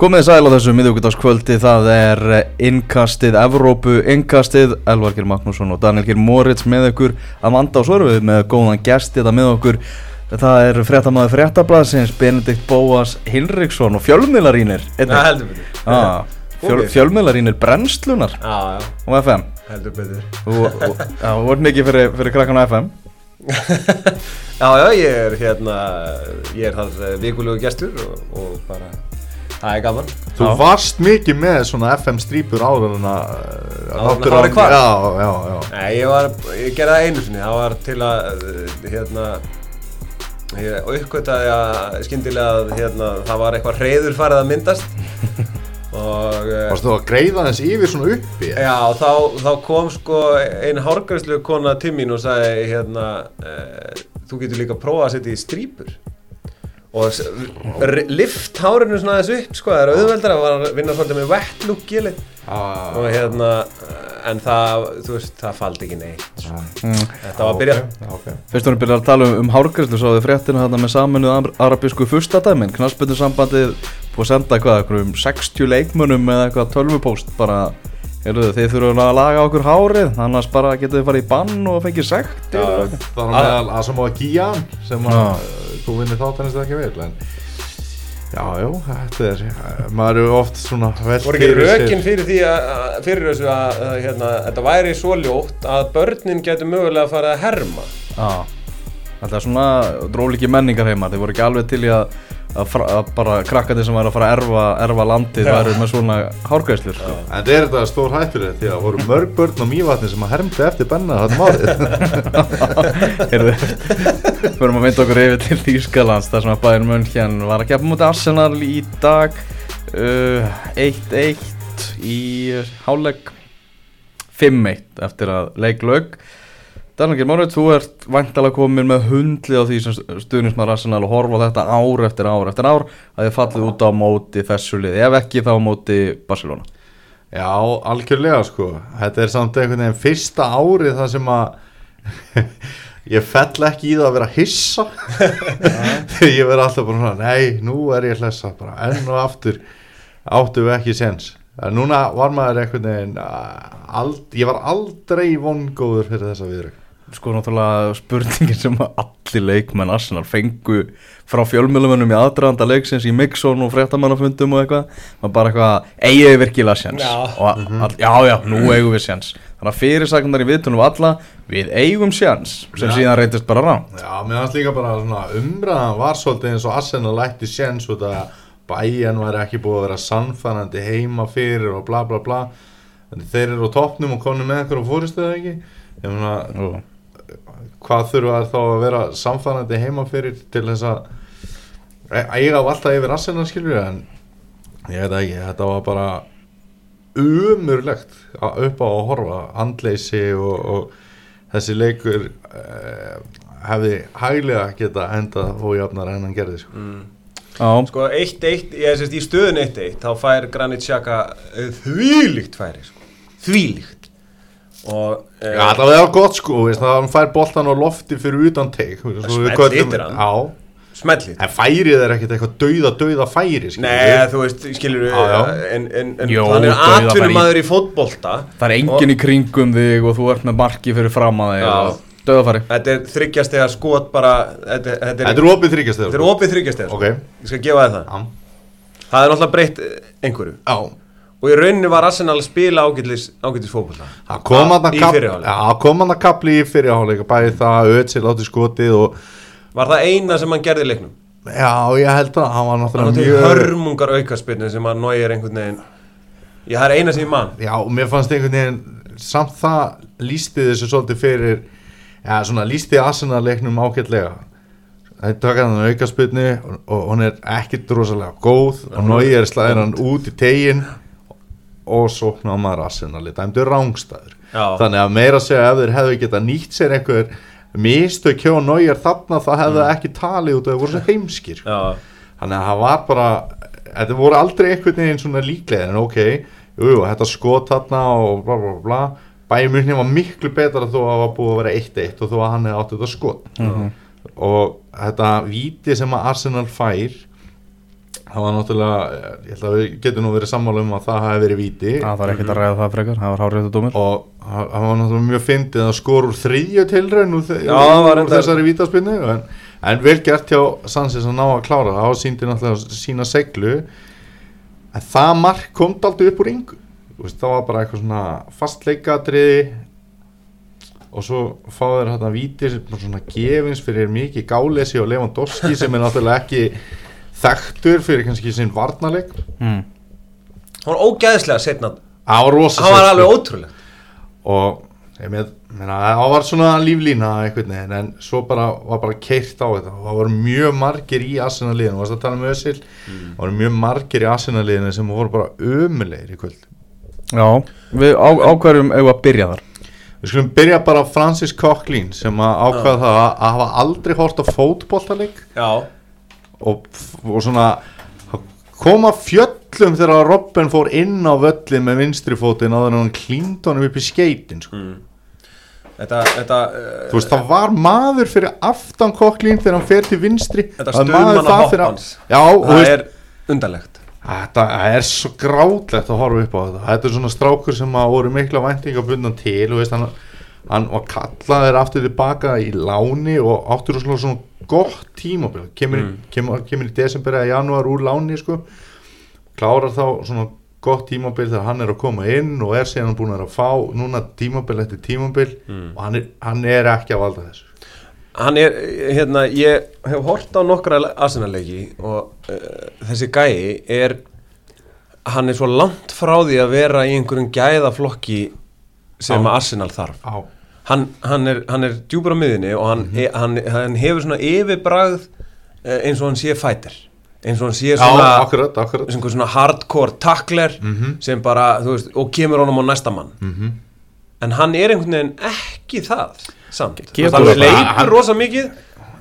Komið sæl á þessu miðugudagskvöldi, það er innkastið, Evrópu innkastið, Elvar Geir Magnússon og Daniel Geir Moritz með ykkur. Amanda og svo erum við með góðan gest þetta með okkur. Það er fréttamaður fréttablasins, Benedikt Bóas Hinriksson og fjölmiðlarínir Já, heldur betur. Ah, fjöl. Fjölmiðlarínir brennslunar Já, já, og FM heldur betur. Þú vart mikið fyrir, fyrir krakkan á FM Já, já, ég er hérna Ég er þar vikulegu gestur og, og bara, það er gaman Þú Já. varst mikið með svona FM strípur áður en að Áður en að hárið hvarf? Já, já, já Nei, ég var, ég gerði það einu sinni Það var til að, hérna Ég uppgötaði að skyndilega að hérna, það var eitthvað reyður farið að myndast og uh, Varst þú að greiða þess yfir svona uppi? Já, þá, þá kom sko einn hárgræslu kona til mín og sagði hérna, uh, þú getur líka að prófa að setja í strípur og lift hárinu svona þessu upp sko, það er auðveldar að vinna svolítið með wet look gili Ah, og hérna, en það, þú veist, það faldi ekki neitt sko. mm. Þetta var að byrja okay, okay. Fyrst vorum við að tala um, um hárgræslu svo þið fréttina þarna með saminuð arabísku fyrstadæmin, knarsbyrnu sambandið búið að senda eitthvað, eitthvað um 60 leikmönnum eða eitthvað tölvupóst bara heyrðu, þið þurfum að laga okkur hárið annars bara getið þið farið í bann og fengið sekt Já, Það var meðal að Gían sem að uh, þú vinnir þáttanist ekki vel en Já, já, þetta er uh, maður eru oft svona velt voru ekki rökin fyrir því að, fyrir þessu að, að hérna, þetta væri svo ljótt að börnin getur mögulega að fara að herma? Já, þetta er svona dróliki menningar heima, þeir voru ekki alveg til í að, að, bara krakkandi sem væri að fara að erfa, erfa landið Já. væri með svona hárgræslur sko. En þetta er þetta stór hættur því að það voru mörg börn á mývatni sem að hermdi eftir benna þetta málið Heyrðu, við erum að mynda okkur yfir til Þýskalands þar sem að Bayern München var að keppa mútið Arsenal í dag uh, 1-1 í háleg 5-1 eftir að leik lög Daniel Mórið, þú ert vantalega komin með hundlið á því sem stuðnismar Arsenal og horfa þetta ár eftir ár eftir ár að þið fallið út á móti þessu liði, ef ekki þá móti Barcelona. Já, algjörlega sko. Þetta er samt einhvern veginn fyrsta árið það sem að ég fell ekki í það að vera hissa. Þegar ég verð alltaf bara nei, nú er ég hlessa bara enn og aftur áttu við ekki sens En núna var maður einhvern veginn uh, ald, ég var aldrei vongóður fyrir þessa viðrögg sko náttúrulega spurningin sem að allir leikmenn Arsenal fengu frá fjölmjölumennum í aðdraðanda leiksins í Mixon og fréttamannafundum og eitthvað maður bara eitthvað, eigið við virkilega sjans Já. og all, já já, nú eigum við sjans þannig að fyrirsagnar í viðtunum alla við eigum sjans sem Já. síðan reytist bara rán Já, mér fannst líka bara svona umræðan var svolítið eins og Arsenal lætti séns út að bæjan var ekki búið að vera sannfærandi heima fyrir og bla bla bla. Þannig þeir eru á toppnum og konum með einhverjum fóristuðu ekki? Ég meina, og hvað þurfa þá að vera sannfærandi heima fyrir til þess að e- eiga á alltaf yfir Arsenal skilur en ég veit ekki, þetta var bara umurlegt að- upp á að horfa andleysi og, og þessi leikur eh, hefði hæglega geta endað og jafnar en hann gerði sko. já, Sko 1-1, ég sést í stöðun 1-1 þá fær Granit Xhaka eh, þvílíkt færi sko. þvílíkt og eh, Já, það var gott sko, veist, það hann fær boltan á lofti fyrir utan teik yfir hann. Smellið. En færið er ekkert eitthvað dauða, dauða færi skilur Nei, þú veist, skilur já. en, en, en Jó, hann er atvinnumæður í fótbolta það er enginn í kringum þig og þú ert með marki fyrir fram að þig Já. og döðafæri Þetta er þryggjastega skot bara Þetta, þetta, Þetta er, er opið þryggjast þetta er opið þryggjastega Ok. Ég skal gefa það. Já, Það er náttúrulega breytt einhverju. Já Og í rauninni var Arsenal að spila ágætlis, ágætlis Það hann að Í kapli fyrirháleik. Já, kom hann að kapli í fyrirháleika Bæði það, Ötzi láti skotið og Var það eina sem hann gerði í leiknum? Já, ég held að hann var Það náttúrulega var til mjög hörmungar aukaspyrnu sem að nógir einhvern veginn Ég það er eina sem ég man. Já, og mér fannst einhvern veginn Samt það lísti þessu svolítið fyrir Já, svona lísti Arsenal-leiknum ágætlega. Það tók hann aukaspyrnu og, og hún er ekkit rosalega góð og Nóir slæðir hann út í tegin og sóknar maður Arsenal dæmdu rángstæður þannig að meira segja ef þeir hefðu geta nýtt sér einhver mistök hjá Nóir þarna það hefðu ekki talið út það voru svo heimskir Já, þannig að það var bara þetta voru aldrei einhvern veginn svona líklega en ok, jú, jú, þetta skot þarna og bla bla bla bæjum mjög var miklu betra þó að það var búið að vera 1-1 og þó að hann hefði átt þetta skot. Og þetta víti sem að Arsenal fær það var náttúrulega ég held að við getum nú verið sammála um að það hafi verið víti. Það var ekkert að ræða það frekar, það var hárið dómur og það var náttúrulega mjög fyndið að skora úr þriðju tilraun úr, Já, úr þessari vítaspinnu en, en vel gert hjá Sansis að ná að klára það. Og síndi náttúrulega sína seglu en það mark kom aldrei upp úr yngu það var bara eitthvað svona fastleikatriði og svo fá þeir þetta víti svona gefins fyrir mikið gálesi og Lewandowski sem er náttúrulega ekki þekktur fyrir kannski sinn varnarleik. Mm. hann var ógæðislega setna á rosa hann var alveg sko. ótrúlegt og ég með, meina, það var svona líflína einhvern veginn en svo bara var bara keirt á þetta. Og það voru mjög margir í Arsenal-liðinu, varst að tala um Ösil Mm. það voru mjög margir í Arsenal-liðinu sem voru bara ömulegir í kvöld. Já, við á, ákverjum eigum að byrja þar. Við skulum byrja bara Francis Coughlin sem að ákvaða það að, hafa aldrei hort á fótboltaleik. Já, og, og svona koma fjöllum þegar Robben fór inn á völlin með vinstri fótinn áður en hann klínd honum upp í skeitin sko. þetta, þetta uh, Þú veist, það var maður fyrir aftan kokklín þegar hann fer til vinstri. Þetta Það er maður stuðmanna það það veist, er undarlegt. Þetta er svo grátlegt að horfa upp á þetta. Þetta er svona strákur sem að voru mikla væntingabundan til og veist, hann, hann var kallaðir aftur tilbaka í láni og áttur svona, svona gott tímabil kemur, Mm. kemur, kemur í desember eða janúar úr láni sko. klárar þá svona gott tímabil þegar hann er að koma inn og er síðan búin að fá núna tímabil eftir tímabil Mm. og hann er, hann er ekki að valda þessu hann er, hérna, ég hef hort á nokkra Arsenal-leiki og uh, þessi gæi er hann er svo langt frá því að vera í einhverjum gæðaflokki sem Já. að Arsenal þarf. Á hann, hann, er, hann er djúpur á miðinni og hann, e, hann, hann hefur svona yfirbragð eh, eins og hann sé fætir eins og hann sé Já, svona akkurat, akkurat. sem svona hardcore tackler Mhm. sem bara, þú veist, og kemur honum á næsta mann. Mhm. en hann er einhvern veginn ekki það samt, hann leipur rosa mikið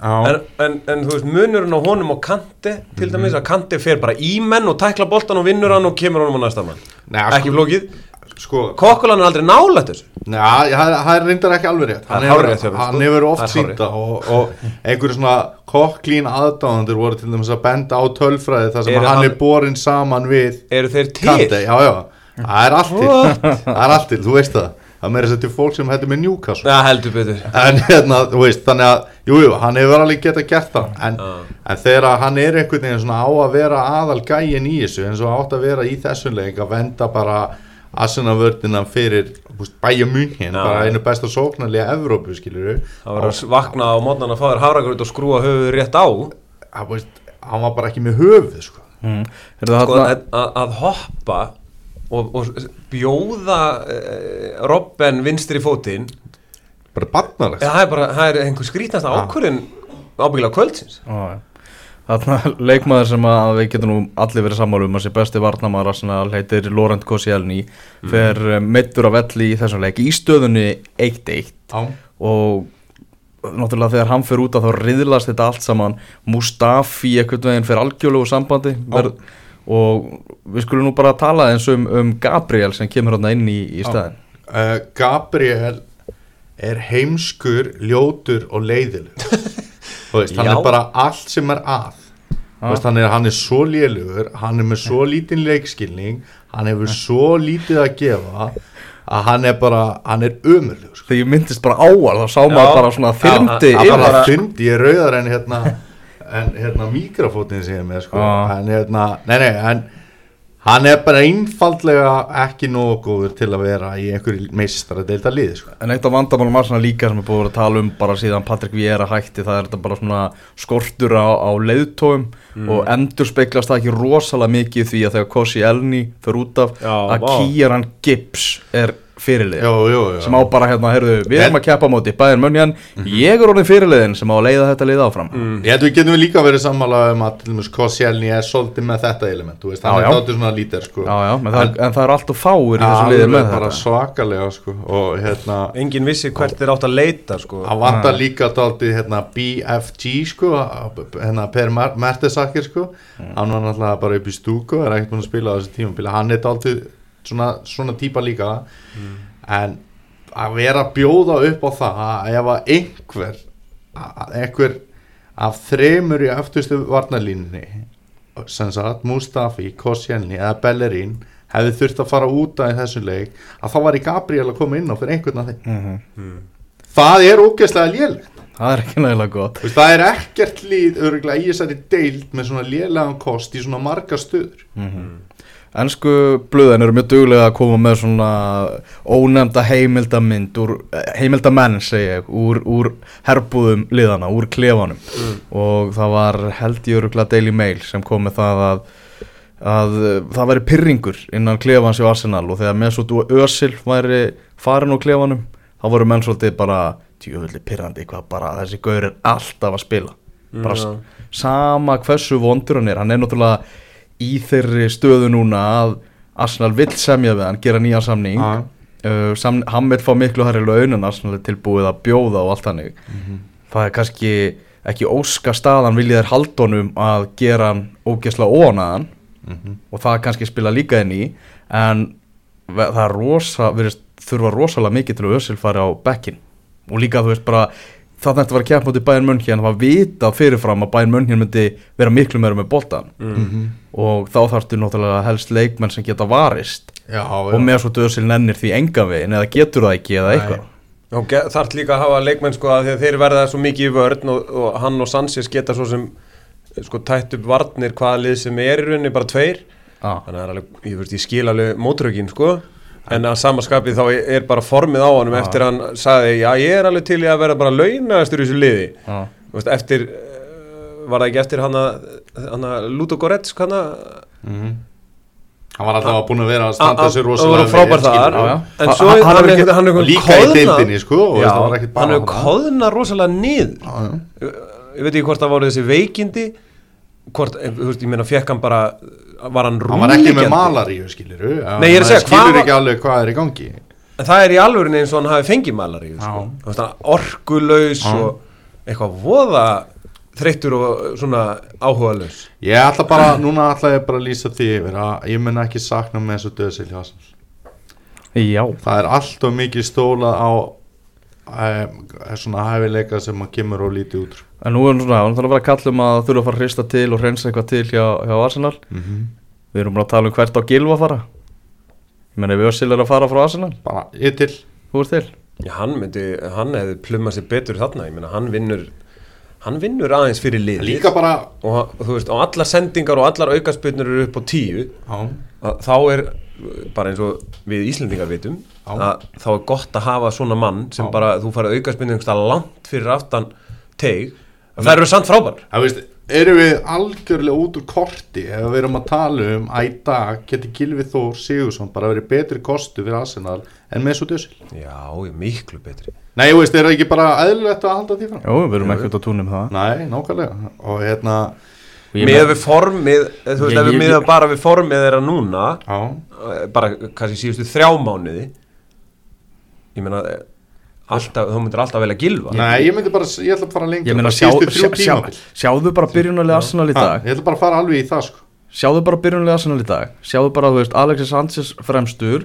Já, en, en, en þú veist, munurinn á honum og Kanti til dæmis að Kanti fer bara í menn og tækla boltan og vinnur hann og kemur honum á næsta mann. Nei, ekki sko- flókið, sko Kokkulan er aldrei nálætt þessu. Já, það það er reyndar ekki alveg rétt. Það Hann er hefur, þér, hann hefur Það oft sýnda og, og einhverju svona kokklín aðdáðandur voru til dæmis að benda á tölfræði þar sem Eru hann, er borin saman við eru þeir til? Kante, já, já, það er allt til. Það er þú veist það. Það meira að til fólk sem hættu með Newcastle. Já, heldur betur. En hérna, þú veist, þannig að jú, jú, hann hefur alveg getað gert það. En, Já. en þegar að hann er einhvern veginn svona á að vera aðal gæin í þessu eins og átt að vera í þessum leik að venda bara Arsenal-vördina fyrir bæja munhin, Já. bara einu besta sóknarlega Evrópu, skilur Það var að vakna á mótnan að fá þér hafragröð og skrúa höfuð rétt á að veist, hann var bara ekki með höfuð sko. mm. Er það sko, að, að- að hoppa og, og bjóða uh, Robben vinstri fótinn bara barnalegt það er bara, það er einhver skrítnasta Já. ákvörðin ábyggilega kvöldsins Já, já. Leikmaður sem að við getum nú allir verið sammálu um að sé besti varnamaður Arsenal heitir Laurent Koscielny. Mhm. fer mm. meittur á velli í þessum leik í stöðunni 1-1 á, og náttúrulega þegar hann fer út að þá riðlast þetta allt saman. Mustafi ekkert veginn fer algjörlegu sambandi. Verð, og við skulum nú bara tala eins um, um Gabriel sem kemur hann inn í, í staðin uh, Gabriel er heimskur, ljótur og leiðileg veist, hann er bara allt sem er að veist, hann, er, hann er svo lélugur hann er með svo lítinn leikskilning hann hefur svo lítið að gefa að hann er bara hann er ömurlegur sko. þegar ég myndist bara á hann þá sá maður bara svona þyrmdi hann yfir. bara þyndi, ég er rauðar en hérna en hérna mikrofótin sem ég er með sko. En hérna, nei nei en hann er bara einfaldlega ekki nógu góður til að vera í einhverju meistara deilda liði sko. En eitt af vandamálum Arsenal líka sem er búið að tala um bara síðan Patrik Vieira hætti það er þetta bara svona skortur á, á leiðtóum og endur speglast það ekki rosalega mikið því að þegar Kossi Elni fyrir út af Já, að vá. Kieran Gibbs er fyrirlið sem á bara hérna, heyrðu, við erum að keppa á móti bæðin mönjan, Mhm. ég er orðin fyrirliðin sem á að leiða þetta lið áfram Ég held við getum líka verið sammála um að til dæmis Koscielny er svolítið með þetta element þú veist, hann Já, er já. dáttur svona lítir sko. Já, já, en það, er, en það er alltaf fáir í þessu liði alveg með bara þetta svakalega sko. og hérna enginn vissi hvert þeir átt að leita sko. hann vantar líka dálítið hérna, BFG sko, hérna Per Mer- Mertesacker sko. hann var náttúrulega bara upp í stúku er ekkert búin að spila á þessu tímabili hann er dálítið svona, svona típa líka. En að vera að bjóða upp á það að ef að einhver að einhver af þremur í afturstu varnalínunni sem sagt Mustafi, Koscielny eða Bellerín hefði þurft að fara út af í þessum leik að þá var í Gabriel að koma inn á fyrir einhvern af þeim. Mhm. það er ógeðslega lélegt. Það er ekki nægilega gott. Þú veist, það er ekkert líð örgulega í þessari deild með svona lélegan kost í svona marga stöður Ensku blöðin eru mjög duglega að koma með svona ónefnda heimildamind úr, eh, heimildamenn segi ég, úr, úr herbúðum liðana, úr klefanum. Og það var held í öruglega Daily Mail sem kom með það að, að eh, það væri pyrringur innan klefans í Arsenal. Og þegar Mesut og Özil væri farin úr klefanum þá voru menn svolítið bara tjóðvöldi pyrrandi hvað bara þessi gaur er alltaf að spila. Bara s- sama hversu vondur hann er. Hann er náttúrulega í þeirri stöðu núna að Arsenal vill semja við hann, gera nýja samning. Já. uh, sam, hann vil fá miklu hærri laun en Arsenal er tilbúið að bjóða og allt hannig það er kannski ekki óska staðan viljið er haldunum að gera hann ógeðslega óanaðan og það kannski spila líka inn í. En það er rosa virðist, þurfa rosalega mikið til að Össil fari á bekkin og líka þú veist bara það þetta var að keppa mútið Bayern München það var vitað fyrirfram að Bayern München myndi vera miklu meira með boltan og þá þarftu náttúrulega helst leikmenn sem geta varist. Já, og með svo Össil nennir því enga veginn eða getur það ekki eða eitthvað. Og þarf líka að hafa leikmenn sko að að þeir verða svo mikið í vörn og, og hann og Sanchez geta svo sem sko tætt upp varnir hvaða lið sem er í rauninni bara tveir. Ah. þannig að er ég ég skil alveg mótrökin sko en að samaskapið þá er bara formið á honum eftir hann sagði, já ég er alveg til í að vera bara launaðastur í þessu liði Ah. Veist, eftir eh, var það ekki eftir hann að Ludo Goretsk hann að Mhm. Hann var alltaf búin að vera að standa sér Það rosalega var vel, þar skilurðu. Já, já. En svo hann- hefur einhvern hann hefur deildinni sko það var ekkert hann hefur kóðna rosalega já. Ég veit ekki hvort það voru þessi veikindi Hvort, eh, ég meina fekk hann bara Var hann Hann var ekki með malaríu skiliru Nei, ég er að segja, Skilur var- ekki alveg hvað er í gangi En það er í alvörinni eins og hann hafi fengið malaríu sko. Já. og eitthvað voða þreyttur og svona áhugalaus Ég ætla bara, núna ætla ég bara að lýsa því yfir að ég mun ekki sakna með þessu döðsil. Já, Það er alltaf mikið stólað á svona hæfileika sem að kemur og lítið út. En nú er nú svona, hann þarf að vera að kalla um að þurfa að fara að hrista til og hreinsa eitthvað til hjá, hjá Arsenal. Mm -hmm. Við erum að tala um hvert á Gilva að fara. Ég meina ef Össil er að fara frá Arsenal. Bara ég til. Þú ert til. Já, hann myndi, hann hefði plummað sér betur þarna. Ég meina, hann vinnur Hann vinnur aðeins fyrir lið Líka bara og, veist, og allar sendingar og allar aukaspyrnur eru upp á tíu. Að þá er bara eins og við Íslendingar vitum Já. að þá er gott að hafa svona mann sem Já. bara, þú farið aukaspyrnur einhverstað langt fyrir aftan teig. Það eru samt frábær. Það veist, erum við algjörlega út úr korti ef við erum að tala um að í dag geti Gilvi Þór Sigursson bara verið betri kostu fyrir Arsenal en með svo döðsil Já, miklu betri Nei, þú veist, er það ekki bara eðlilegt að halda því fram? Jó, við erum ekkert að túnum það. Nei, nákvæmlega. Og hérna, ég meina- við formið, þú veist, Ég- ef við ég- miða bara við formið þeirra núna á eh, bara kannski síðustu þrjá mánuði ég meina eh, alltaf, þú myndir alltaf velja gilva Nei, ég myndi bara, ég ætla að fara lengur Ég meina, bara sjá, síðustu þrjú sjá, sjá, sjáðu bara byrjunarlega Arsenal í dag. Ég ætla bara að fara alveg í það sko Sjáðu bara byrjunarlega Arsenal í dag. Sjáðu bara, þú veist, Alexis Sanchez fremstur.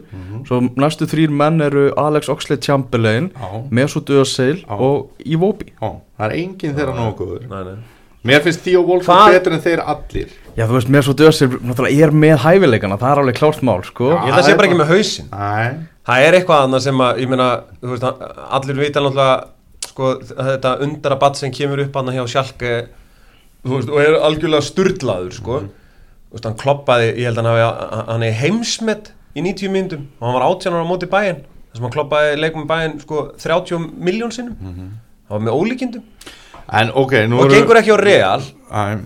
Svo næstu þrýr menn eru Alex Oxlade-Chamberlain. Mesut Özil og Iwobi. Það er enginn þeirra nógu góður. Nei, nei. Mér finnst Theo Wolf Hvað- betur en þeir allir. Já, þú veist, Mesut Özil er með hæfileikana Það er alveg klárt mál, sko. Já. ég held að sé bara ekki með hausinn. Nei, það er eitthvað annað sem að, ég meina þú veist, allir vita náttúrulega sko, þetta undara batt sem kemur upp hann hjá Schalke þú veist, og er algjörlega sturlaður sko. þú veist, hann kloppaði, ég held að hann hafi hann er heimsmet í 90 myndum og hann var 18 ára á móti bæinn þess að hann kloppaði leikum bæinn sko, 30 miljón sinnum. Hann var með ólíkindum. En ok nú og gengur ekki á Real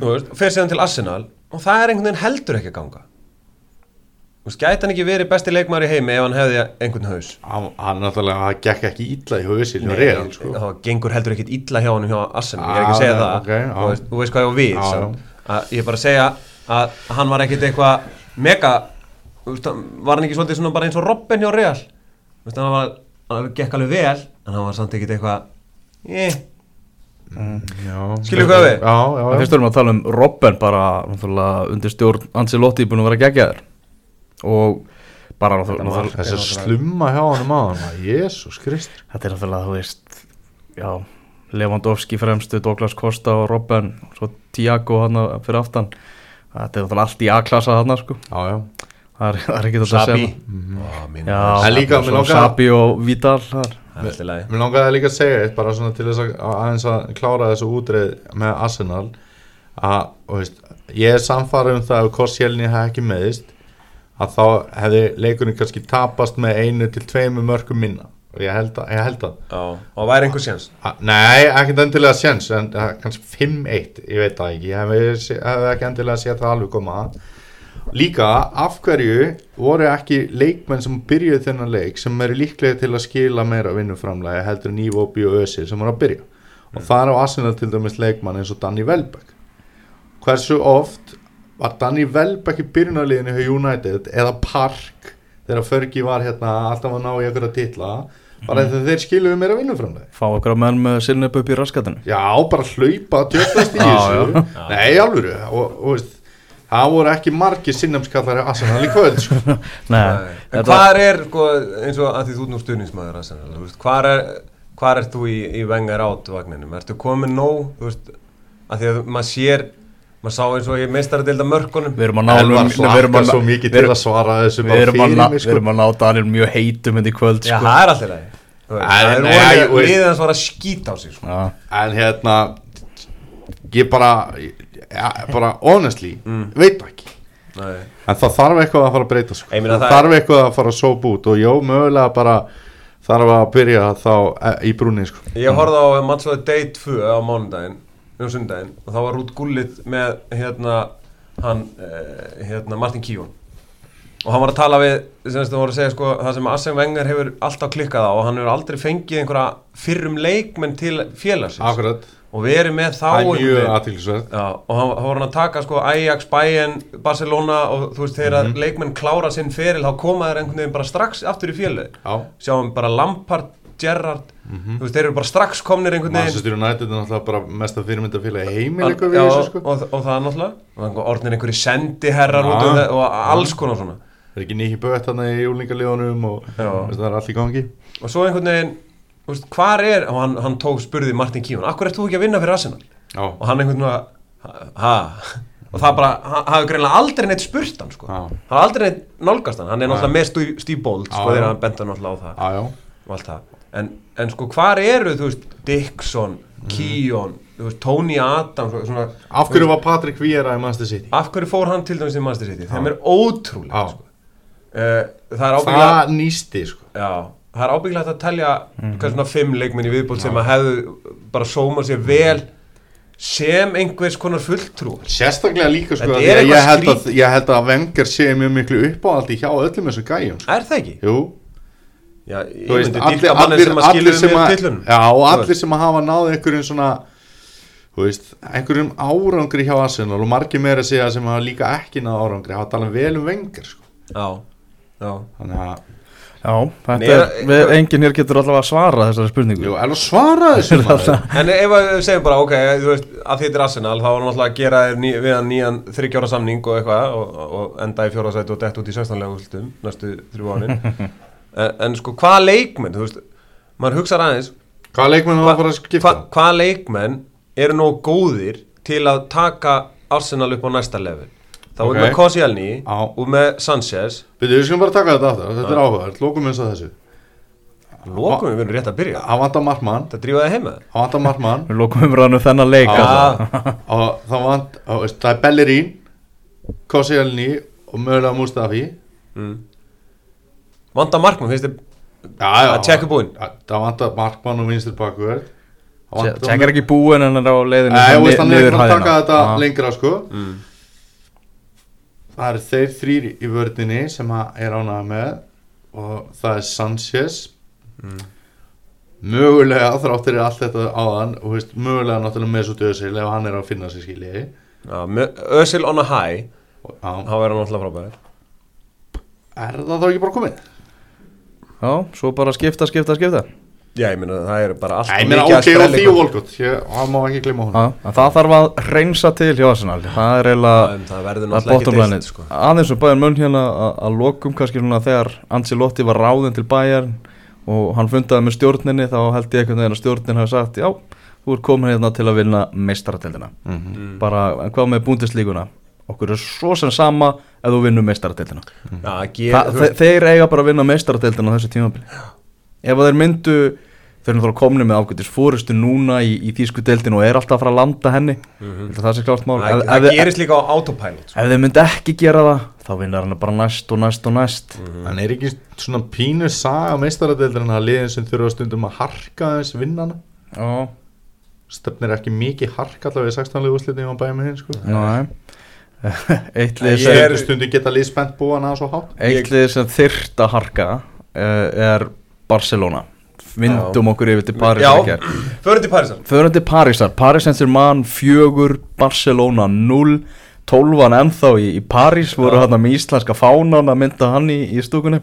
og fer síðan til Arsenal og það er einhvern veginn heldur ekki að ganga. Veist, gæti hann ekki verið besti leikmaður í heimi ef hann hefði einhvern haus? Hann hann náttúrulega það gekk ekki illa í hausil Nei, Real sko. þá gengur heldur ekkit illa hjá honum hjá Arsenal, ég er ekki að segja það. ok, já. þú, veist, hvað ég á við ég er bara að segja að hann var ekkit eitthvað mega var hann ekki svolítið svona bara eins og Robin hjá Real? Þú veist, hann var, hann gekk alveg vel en hann var samt ekkit eitthvað eh, Já, Skilur hvað við? Já, já, Það já. fyrst erum við að tala um Robben bara náttúrulega, undir stjórn Ancelotti búin að vera geggjaður. Og bara náttúrulega, Þessi slumma hjá hann á hann Jésús Krist þetta er náttúrulega, þú veist já, Lewandowski fremstu, Douglas Costa og Robben, svo Tiago hann fyrir aftan þetta er náttúrulega allt í A-klassa þarna sko. Já, já. Það er, það er ekki þetta að Sabi. segja minn Já, En líka, mig langar- Sabi og Vidal þar Það er alltaf í lagi. Mér langaði líka að segja eitt bara svona til þess að að aðeins að klára þessu útreið með Arsenal að, og veist, ég er samfarið um það að Korsjælni hef ekki meðist að þá hefði leikurinn kannski tapast með einu til tveimu mörgum minna og ég held að, ég held að Já, og væri einhver séns? Að, Nei, ekkert endilega séns en uh, kannski 5-1, ég veit það ekki. Ég hef, hef ekki endilega séð það alveg koma. Líka, af hverju voru ekki leikmenn sem byrjuðu þennan leik sem eru líklega til að skila meira vinnuframlega heldur en Ívobi og Ösir sem voru að byrja? Og það er á Arsenal til dæmis leikmann eins og Danny Welbeck. Hversu oft var Danny Welbeck í byrjunarliðinu hjá United eða Park þegar Fergie var hérna alltaf að ná í einhverja titla bara þegar þeir skiluðu meira vinnuframlega fá okkur að menn með silna upp upp í raskatinu. Já, bara hlaupa djöflast í þessu. Nei, alvöru. Og, og veist, það voru ekki margir sinnamskallar í Arsenal í kvöld sko. Nei, En hvað er, sko, eins og að því þú ert nú stuðningsmaður Arsenal, hvað er hvað ert þú í, í vengar át vagninum? Ertu komin nóg, þú veist að því að maður sér maður sá eins og ég meistar að deilda mörkunum við erum að ná við erum að- svo mikið við til erum- að svara þessu við erum að við sko. erum að ná Daniel mjög heitum inn í kvöld Já, sko. það er alltaf leið Það er hans var að skýta á sig sko. Já, En hérna ég bara ja, bara honestly, veit það ekki Nei. En það þarf eitthvað að fara að breyta sko. Ég meina Það það- þarf eitthvað að fara að sópa út og jó, mögulega bara þarf að byrja þá eh, í brúni sko. Ég horfði á the Day 2 á mánudaginn um sundaginn og þá var út gullið með hérna hann eh, hérna Martin Kíón og hann var að tala við sem þú voru að segja sko það sem Arsene Wenger hefur alltaf klikkað á og hann hefur aldrei fengið einhverja fyrrum leikmenn til félagsins. Akkurat, og verið með þá veginn- aðtilsverð Já, og hann, hann var að taka sko Ajax, Bayern, Barcelona og þú veist þegar Mhm. leikmenn klára sinn feril þá koma þeir einhvern veginn bara strax aftur í félagi Já, sjáum bara Lampard, Gerrard þú veist þeir eru bara strax komnir einhvern veginn. Manchester United er náttúrulega bara mesta fyrirmyndafélagi heimi Al- líka við þessu sko. og, og það náttúrulega. Þannig orðnir einhverju sendiherrar út um það og alls konar svona. Það er ekki nýtt bött hann í júlingalíðunum og veist, það er allt í gangi? Og svo einhvern veginn hvar er, og hann, hann tók spurði Martin Kíón, akkur ert þú ekki að vinna fyrir Arsenal? Já, og hann einhvern veginn að ha, og það bara, hann hafði greinlega aldrei neitt spurt hann sko, hann hafði aldrei neitt nálgast hann, hann er náttúrulega með Bold sko, þegar hann benda náttúrulega á það. Já. Og allt það, en, en sko hvar eru þú veist, Dixon, Mhm. Kíón þú veist, Tony Adams svona, Af hverju var Patrick Vieira í Manchester City? af hverju fór hann til dæmis í Manchester City, þeim er ótrúlega sko. uh, það er Það nýsti sko Já, það er ábyggilegt að telja Mhm. hvað svona fimm leikmenn í viðbútt sem að hefðu bara sómað sér vel sem einhvers konar fulltrú Sérstaklega líka sko að ég, eitthvað held að, ég að Wenger sé mjög miklu uppáhaldi hjá öllum þessum gæjum sko. Er það ekki? Jú, Já, ég myndi allir, dýrka allir, sem að sem með að tillunum Já, og allir sem að hafa náð einhverjum svona þú veist, einhverjum árangri hjá Arsenal og margir meira að segja sem hafa líka ekki náð árangri hafa talað vel um Wenger sko. Já, já. Þannig að, já þetta er, er- við, enginn hér getur allavega að svara þessari spurningu. Jú, er að svara þessu maður? En ef við segjum bara, ok, þú veist, að þetta er Arsenal, þá var hann alltaf að gera ný, við hann nýjan þryggjára samning og eitthvað og, og enda í fjórðarsæti og dett út í 16 en, en sko, hvaða leikmenn, þú veist, maður hugsaður aðeins Hvaða leikmenn skipta? hva, hvaða leikmenn eru nóg góðir til að taka Arsenal upp á næsta level? Þá Ok. er með Koscielny og með Sanchez. Byrju, við skulum bara taka þetta aftur, þetta er áhugavert, lókum eins og þessu. Lokum við verðum rétt að byrja. Hann vantar markmann, það drífa það heima. Hann vantar markmann við lókum umræðinu þennan leik það vant, það er Bellerín Koscielny og mögulega Mustafi. Mm. Vanda markmann, finnst þið Að búinn? Já, Það vantar markmann og vinstir bakverð Tjekk er ekki búinn en hann er á leiðinu Nei, þú veist, hann er að taka þetta lengra sko. Mm. Það eru þeir þrýr í vördinni sem að er ánægða með og það er Sanchez. Mm. mögulega þráttir er allt þetta áðan og veist, mögulega náttúrulega með svo döðsil ef hann er að finna sig skilji. Já, með Özil on a high. Þá er hann alltaf frábær. Er það þá ekki bara komið? Já, svo bara skipta, skipta, skipta. Já, ég meina það er bara allt Nei, ég of meina mikið að ok og því og Volkot það má ekki glemma hún Já, en það þarf að reynsa til hjá Arsenal. Það er eiginlega En það verður að náttúrulega bottom ekki line deilt sko. aðeins og bæðin munn hérna að- að lokum kannski svona þegar Ancelotti var ráðin til bæjar og hann fundaði með stjórninni þá held ég einhvern veginn að stjórnin hafi sagt já, þú ert komin hérna til að vinna meistarateldina Mhm. Mm. bara, en hvað með búndislíkuna okkur er svo sem sama ef þú vinnur meistaradeildina. Þú þe þeir eiga bara að vinna meistaradeildina á þessu tímabili. Ef þeir myndu þeir eru náttúrulega komni með ágætis fórustu núna í, í þýsku deildinu og er alltaf að fara að landa henni. Mm það sé klárt mál. Það, ef, það ef, ef, gerist líka á autopilot sko. ef þeir myndu ekki gera það þá vinnar hann bara næst og næst og næst. En er ekki svona pínu saga meistaradeildin að liðin sem þurfa stundum að harka þess vinnana já, stefnir ekki mikið harka allavega í 16 liðu úrslitin á bæjum hinn sko? Næ eitt lið Ég sem, er- Stundum geta lið spennt búan að svo hátt. Eitt lið sem þyrft að harka uh, er Barcelona. Vindum okkur yfir til Parísar Já. Förum til Parísar. Förum til Parísar, Paris Saint-Germain fjögur, Barcelona 0 tólfan ennþá í, í París voru hann með íslenska fánan að mynda hann í, í stúkunni.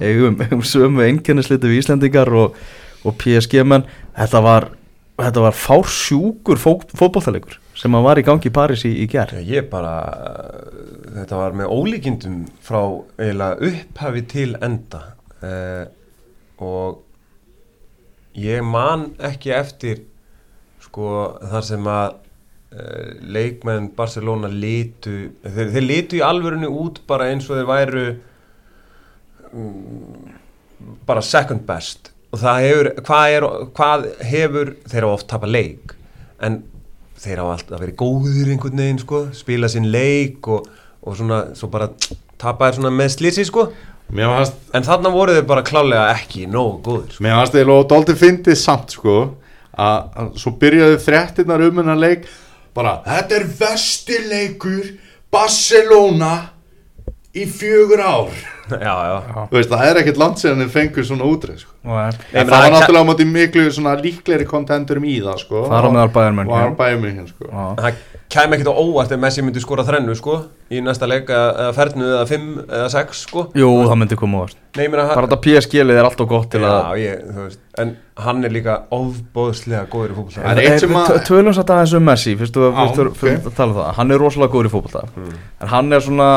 Eigum, eigum sömu einkennisliti við Íslendingar og, og PSG menn. Þetta var, þetta var fársjúkur fó, fótbollalegur sem að var í gangi í París í, Já, ég bara þetta var með ólíkindum frá eiginlega upphafi til enda. Uh, og ég man ekki eftir sko þar sem að uh, leikmenn Barcelona litu þeir, þeir litu í alvörinu út bara eins og þeir væru um, bara second best. Og það hefur hvað, er, hvað hefur þeir hafa oft tapað leik. En þeir hafa alltaf verið góðir einhvern veginn sko, spila sinn leik og, og svona, svo bara tapaðir svona með slísi sko fannst, en þarna voru þeir bara klálega ekki nógu góðir sko. mér fannst þeir og Dóldi fyndið samt sko að, að svo byrjaði fréttinnar um hennar leik bara, þetta er vestileikur Barcelona í fjögur ár já, já, Þú veist, það er ekkert land sem þeir fengur svona útreið sko. meina, það var það- náttúrulega á móti miklu svona líklegri kontenturum í það sko. München. Og Bayern München sko. Það kæm ekkert á óvart ef Messi myndi skora þrennu sko í næsta leik eða, eða fernu eða fimm eða sex sko. Jú, það myndi koma á vart Nei, ég meina, bara þetta PSG-lið er alltaf gott til að já, ég, þú veist, en hann er líka ofbóðslega góður í Það er að- Tö- Tölum satt aðeins um Messi um það. Hann er rosalega góður í fótbolta. Mm. En hann er svona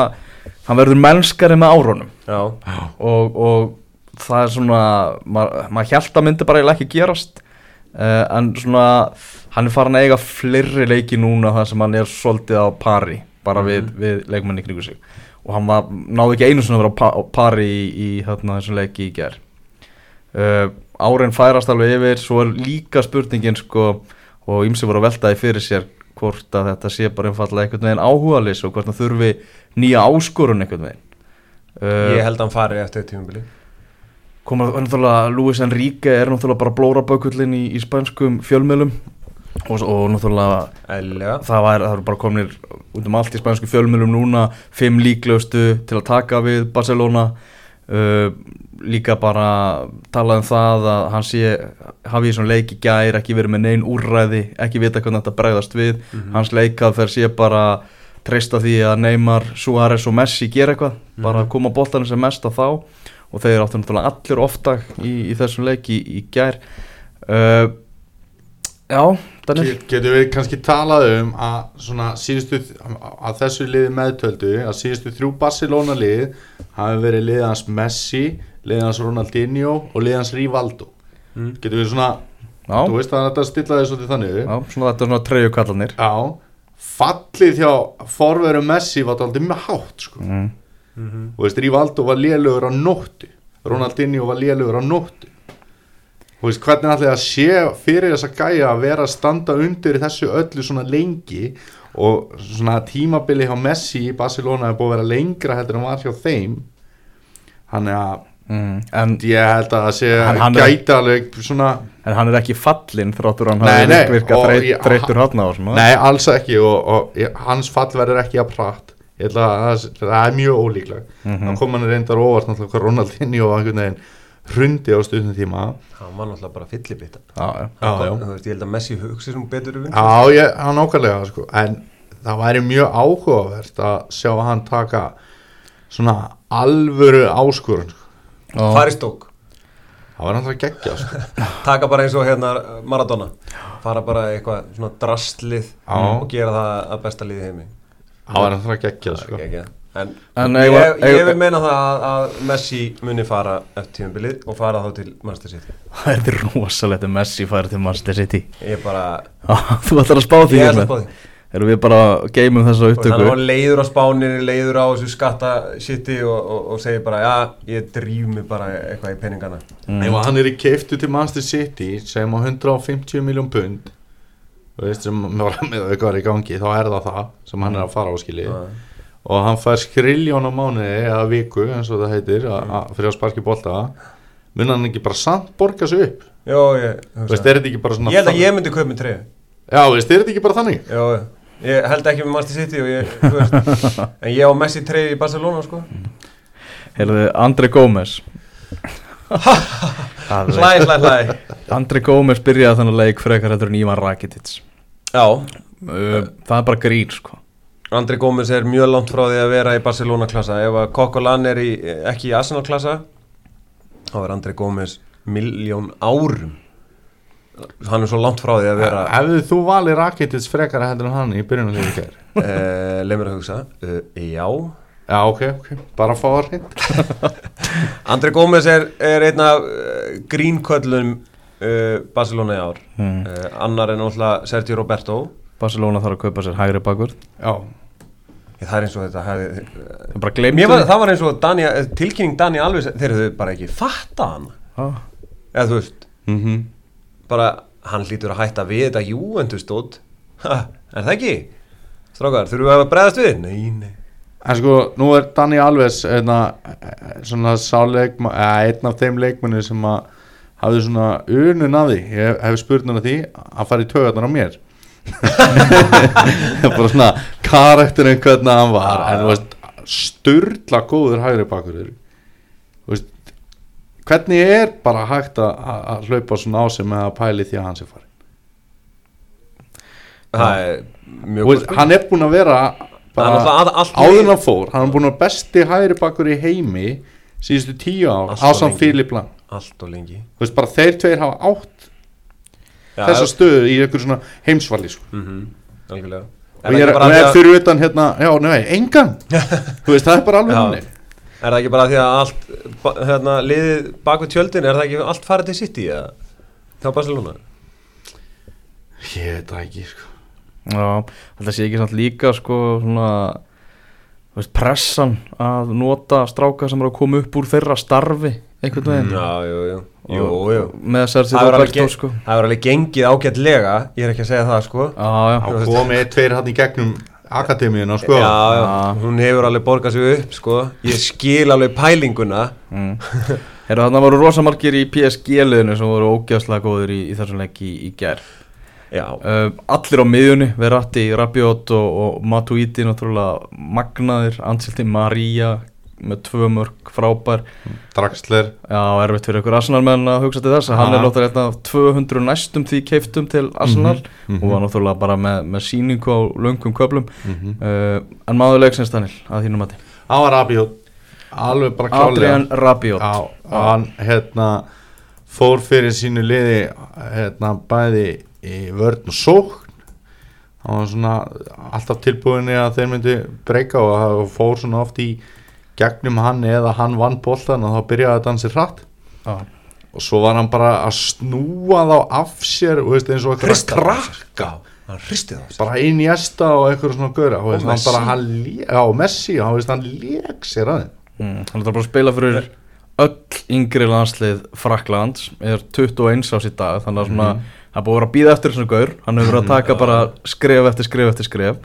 Hann verður mennskari með árunum. Og, og það er svona Maður mað held að myndi bara ekki gerast uh, En svona Hann er farin að eiga fleiri leiki núna þar sem hann er svolítið á pari Bara við, við leikmenni kringu sig. Og hann var, náði ekki einu svona að vera á pa- pari í, í hérna, þessum leiki í ger uh, árin færast alveg yfir svo er líka spurningin sko og ymsi voru að veltaði fyrir sér hvort að þetta sé bara einfallega einhvern veginn áhugalis og hvort það þurfi nýja áskorun einhvern veginn. Uh, ég held að hann fari eftir tímubili koma náttúrulega Luis Enrique er náttúrulega bara blóra bökullin í, í spænskum fjölmiðlum og, og náttúrulega eðlilega. það, var, bara komnir út um allt í spænsku fjölmiðlum núna fimm líklegustu til að taka við Barcelona uh, líka bara talað um það að hann sé hafi í svona leik í gær ekki verið með neinn úrræði ekki vita hvernig þetta bregðast við. Hans leikað fer sé bara treysta því að Neymar, Suárez og Messi gera eitthvað, bara koma boltanum sem mest á þá. Og þeir áttu náttúrulega allir ofta í, í þessum leik í, í gær. Uh, Já, Daniel Get- Getum við kannski talað um að svona síðustu að þessu liði meðtöldu að síðustu þrjú Barcelona lið hafi verið liðans Messi liðans Ronaldinho og liðans Rivaldo. Mm. Getum við svona Já, þú veist að þetta stilla þessu til þannig já svona þetta er svona treyju kallanir Já, fallið hjá forveru Messi var þetta aldrei mjög hátt sko. mm. Þú veist, Rivaldo var lélugur á nóttu. Ronaldinho var lélugur á nóttu veist, hvernig ætlaði að sé fyrir þessa gæja að vera að standa undir þessu öllu svona lengi og svona tímabili hjá Messi í Barcelona er búið að vera lengra heldur en var hjá þeim Þannig að Mm. En, ég held að það sé Hann- hann er- gæti alveg svona en hann er ekki fallinn þráttur hann hafi nei, virka og þreyt, ég- þreytur hann á Nei, alls ekki og, og ég, hans fall verður ekki að pratt ég ætla að það, er mjög ólíkleg mm Mhm. kom hann reyndar óvart náttúrulega Ronaldinho og einhvern veginn hrundi á stundum tíma hann var náttúrulega bara veist, ég held að Messi hugsi sem betur um Já, ég, hann ákvæmlega sko. en það væri mjög áhugavert að sjá hann taka svona alvöru áskorun sko. Já. fari stók það var náttúrulega geggja sko. taka bara eins og hérna Maradona fara bara eitthvað svona drastlið Já. og gera það að besta liði í heimi það var náttúrulega geggja sko. Ekki. En, En ég, ég eigum- vil meina það að, að Messi muni fara eftir tímabilið og fara þá til Manchester City Það er rosalegt að Messi færi til Manchester City ég bara, Þú ætlar að spá því ég Hilmar? ætla að spá því erum við bara geimum þessa og þannig að upptöku hann leiður á spánir leiður á þessu skatta shiti og, og, og segir bara já, ég drýf mig bara eitthvað í peningana Ef hann er í keiftu til Manchester City sem á 150 miljón pund þú veist sem með eitthvað er í gangi þá er það það sem hann er að fara á skilji Já. Og hann fær skriljón á mánuði eða viku eins og það heitir a, a, fyrir að sparki bolta. Mun hann ekki bara samt borga sig upp? Jó, ég, veist, er þetta ekki bara svona ég held að ég myndi kaupa með treyju já, veist, er þetta ekki bara þannig? Jó, ég held ekki með Master City og ég, en ég á Messi treyju í Barcelona sko. Heyrðu, Andri Gómez. Hlæ, hlæ, hlæ. Andri Gómez byrjaði þannig leik frekar heldur en Ívan Rakitic. Já, uh, Það er bara grín sko Andri Gómez er mjög langt frá því að vera í Barcelona klassa ef að Kokkolan er í, ekki í Arsenal klassa þá er Andri Gómez miljón árum. Hann er svo langt frá því að vera hefðu þú valið Rakitic frekar heldur en hann í byrjunum ég ger uh, leið mér að hugsa. Uh, já, já, ok, ok, bara að fá það hreint Andri Gómez er, er einn af uh, grínköllum uh, Barcelona í ár. Hmm. uh, annar er náttúrulega Sergio Roberto. Barcelona þarf að kaupa sér hægri bakur já, það er eins og þetta hefði, Það bara glemt Mér var, það var eins og Dani, tilkynning Dani alveg þeir höfðu bara ekki fatta hann. Ah. eða þú veist, mhm. bara hann hlýtur að hætta við þetta júendustótt ha, er það ekki? Strákar, þurfum við að bregðast við? Nei, nei. En sko, nú er Dani Alves einna, svona sáleikma, eða einn af þeim leikmenni sem að hafði svona unun af því, ég hef spurt hann að því að fara í tögarnar á mér. Bara svona karakterinn hvernig hann var en veist, sturla góður hægri veist hvernig er bara hægt að, hlaupa svona á sig með að pæli því að hann sé farin Það er mjög góð hann er búinn að vera Það er náttúrulega að- allt áður en lið- hann fór hann er búinn að besti hægri bakur í heimi síðustu tíu ár Allt á of samt lengi. Filip Lang Allt og lengi. Veist bara þeir tveir hafa átt Já, þessa stöðu í einhver svona heimsvali sko. mm Algjörlega og ég er, og er fyrir utan hérna já, nei, engan þú veist, það er bara alveg hannig Er það ekki bara því að allt hérna, liðið bak við tjöldin er það ekki allt farið til City eða hjá Barcelona? ég veit það ekki sko. Já, þetta sé ekki samt líka sko svona veist, pressan að nota stráka sem eru að koma upp úr þeirra starfi einhvern veginn. Já, jú, jú, jú, Og- jú. með Sergio Það er alveg ge- sko. það alveg gengið ágætlega Ég er ekki að segja það sko. Þá komið tveir hann í gegnum akademíuna sko. já, já, hún hefur alveg borgað sig upp sko. Ég skil alveg pælinguna. Mm. Heru, Þannig voru rosamarkir í PSG-liðinu sem voru ógæðslega góður í, í þessum leik í, í gær? Já, uh, Allir á miðjunni, Verratti, Rabiot og, og Matuidi náttúrulega magnaðir, Anselti Maria með tvö mörg frábær. Draxler. Já, erfitt fyrir ykkur Arsenal-menn að hugsa til þess. Að hann er náttúrulega einn af 200 næstum því keiftum til Arsenal Mhm, og var náttúrulega bara með, með síningu á löngum köplum mhm. uh, en maður leiksins Daniel, að þínum mati? Hann var Rabiot. Alveg bara klálega Adrian Rabiot. Já, og hann hérna fór fyrir sínu liði hérna bæði vörn og sókn. Hann var svona alltaf tilbúinni að þeir myndi breyka og það fór svona oft í gegnum hann eða hann vann boltan og þá byrjaði að dansi hratt. Já, og svo var hann bara að snúa þá af sér og veist, eins og eitthvað sér. krakka bara inn í esta og eitthvað svona gauðra og veist, hann Messi. bara, lé- já, og Messi og hann, veist, hann lék sér að þeim. Mm, hann er bara að spila fyrir öll yngri landslið Fraklands er 21 ás í dag þannig að svona það er búið að vera að býða eftir þessum gaur. Hann hefur verið að taka bara skref eftir skref eftir skref.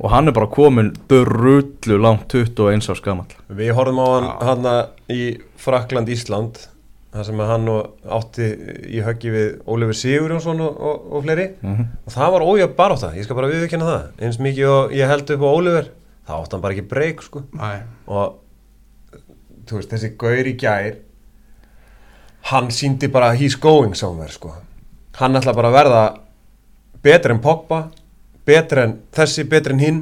Og hann er bara komin drullu langt 21 ás gamall. Við horfum á hann hann í Frakland Ísland þar sem hann átti í höggi við Ólefur Sigurjónsson og, og, og fleiri. Mhm. og það var ójöf bara á það, ég skal bara viðkynna það. Eins mikið og ég held upp á Ólefur þá átti hann bara ekki breyk sko. Nei. og þú veist, þessi gaur í gær hann síndi bara he's going somewhere sko hann ætla bara að verða betri en Pogba betri en þessi, betri en hinn.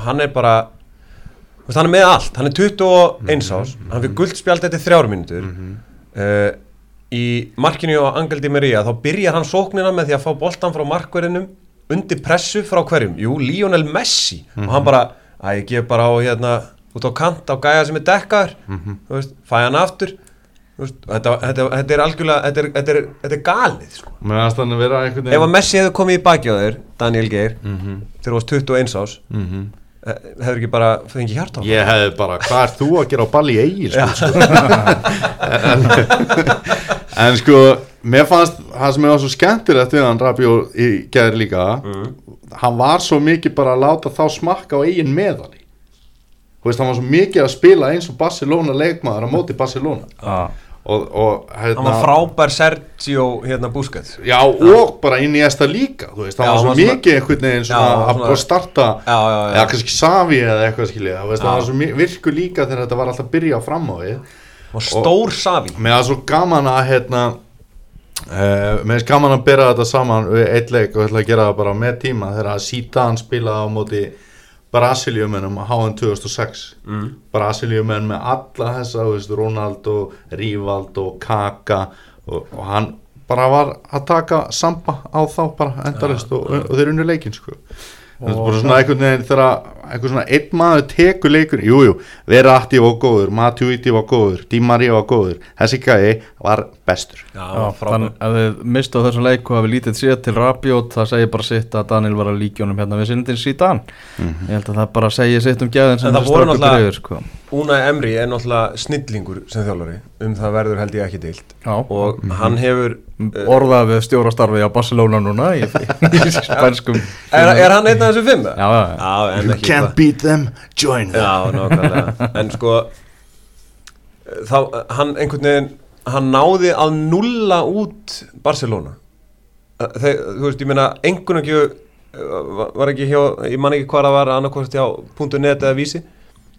Hann er bara veist, hann er með allt, hann er 21 ás hann fyrir guldspjald eftir þrjár mínútur. Uh, í markinu á Angel Di Maria þá byrjar hann sóknina með því að fá boltan frá markverðinum undir pressu frá hverjum? Jú, Lionel Messi. Og hann bara, að ég gef bara á hérna út á kant á gæja sem er dekkaður. Þú veist, fæ hann aftur þetta, þetta, þetta er algjörlega þetta er, þetta er, þetta er galið sko. Að einhvern ef að Messi hefði komið í baki á þér Daniel Geir, Mhm, þegar þú varst 21 ás mhm. eh, hefur ekki bara fengið hjarta á Ég hefði bara, hvað er þú að gera á balli í eigi sko, sko. en, en sko mér fannst það sem er svo skemmtilegt við hann Rabió í gæðir líka hann var svo mikið bara að láta þá smakka á eigin veist, hann var svo mikið að spila eins og Barcelona leikmaður á móti Barcelona Já. Og, og hann hérna var frábær Sergio hérna Busquets Já, og bara inn í esta líka þú veist, Já, hann var hann svo var svona- mikið einhvern veginn Já, að starta Já, já, já. eða kannski Savi eða eitthvað skilja þú veist, Já. hann var svo virku líka þegar þetta var alltaf að byrja fram á við og stór Savi Mér er svo gaman að hérna uh, Mér er gaman að byrja þetta saman við eitt leik og ætla að gera það bara með tíma þegar að Zidane spilaði á móti Brasiliumennum á HM 2006 mm. Brasiliumenn með alla þessa veist, Ronaldo, Rivaldo Kaka og, og hann bara var að taka samba á þá bara endalist og, og þeir unni leikin sko. Það er bara svona einhvern veginn þegar einhvern svona einn maður tekur leikur Jújú, Verratti var góður, Matuidi var góður Di Maria var góður, þessi gæði var bestur já, Já, þannig að þið mistu á þessum leik og hafi lítið séð til Rabiot það segir bara sitt að Daniel var að líkjónum hérna við sindin síðan Mhm. ég held að það bara segir sitt um gæðin sem það voru náttúrulega- sko. Unai Emri er náttúrulega snillingur sem þjálfari um það verður held ég ekki deilt Já. og hann hefur uh, orðað við stjórastarfi á Barcelona núna í, í spænskum er, er hann einn af þessu fimm? Já, já, já. já en ekki can't hvað- beat them, join them. Já, nákvæmlega. En sko þá, hann einhvern veginn hann náði að nulla út Barcelona. Þeir, þú veist, ég meina, einhvern veginn var ekki hjá, ég man ekki hvað það var annarkvæmst hjá .net eða vísi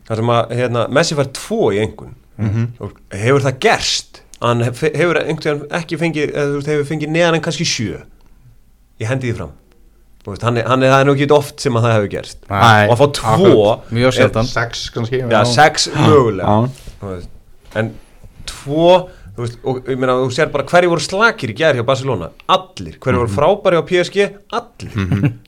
þar sem að, hérna, Messi fær tvo í einhvern Mhm. og hefur það gerst? Hann hef- hefur einhvern veginn ekki fengið eða þú veist, hefur fengið neðan en kannski sjö. Ég hendi því fram veist, hann, er- hann er, það er nú ekki oft sem að það hefur gerst. Nei, og að fá tvo. Mjög sjaldan. Sex kannski Já, sex mögulega. Veist. En tvo þú veist, og ég meina þú sér bara hverju voru slakir í gær hjá Barcelona. Allir, hverju voru frábæri á PSG allir.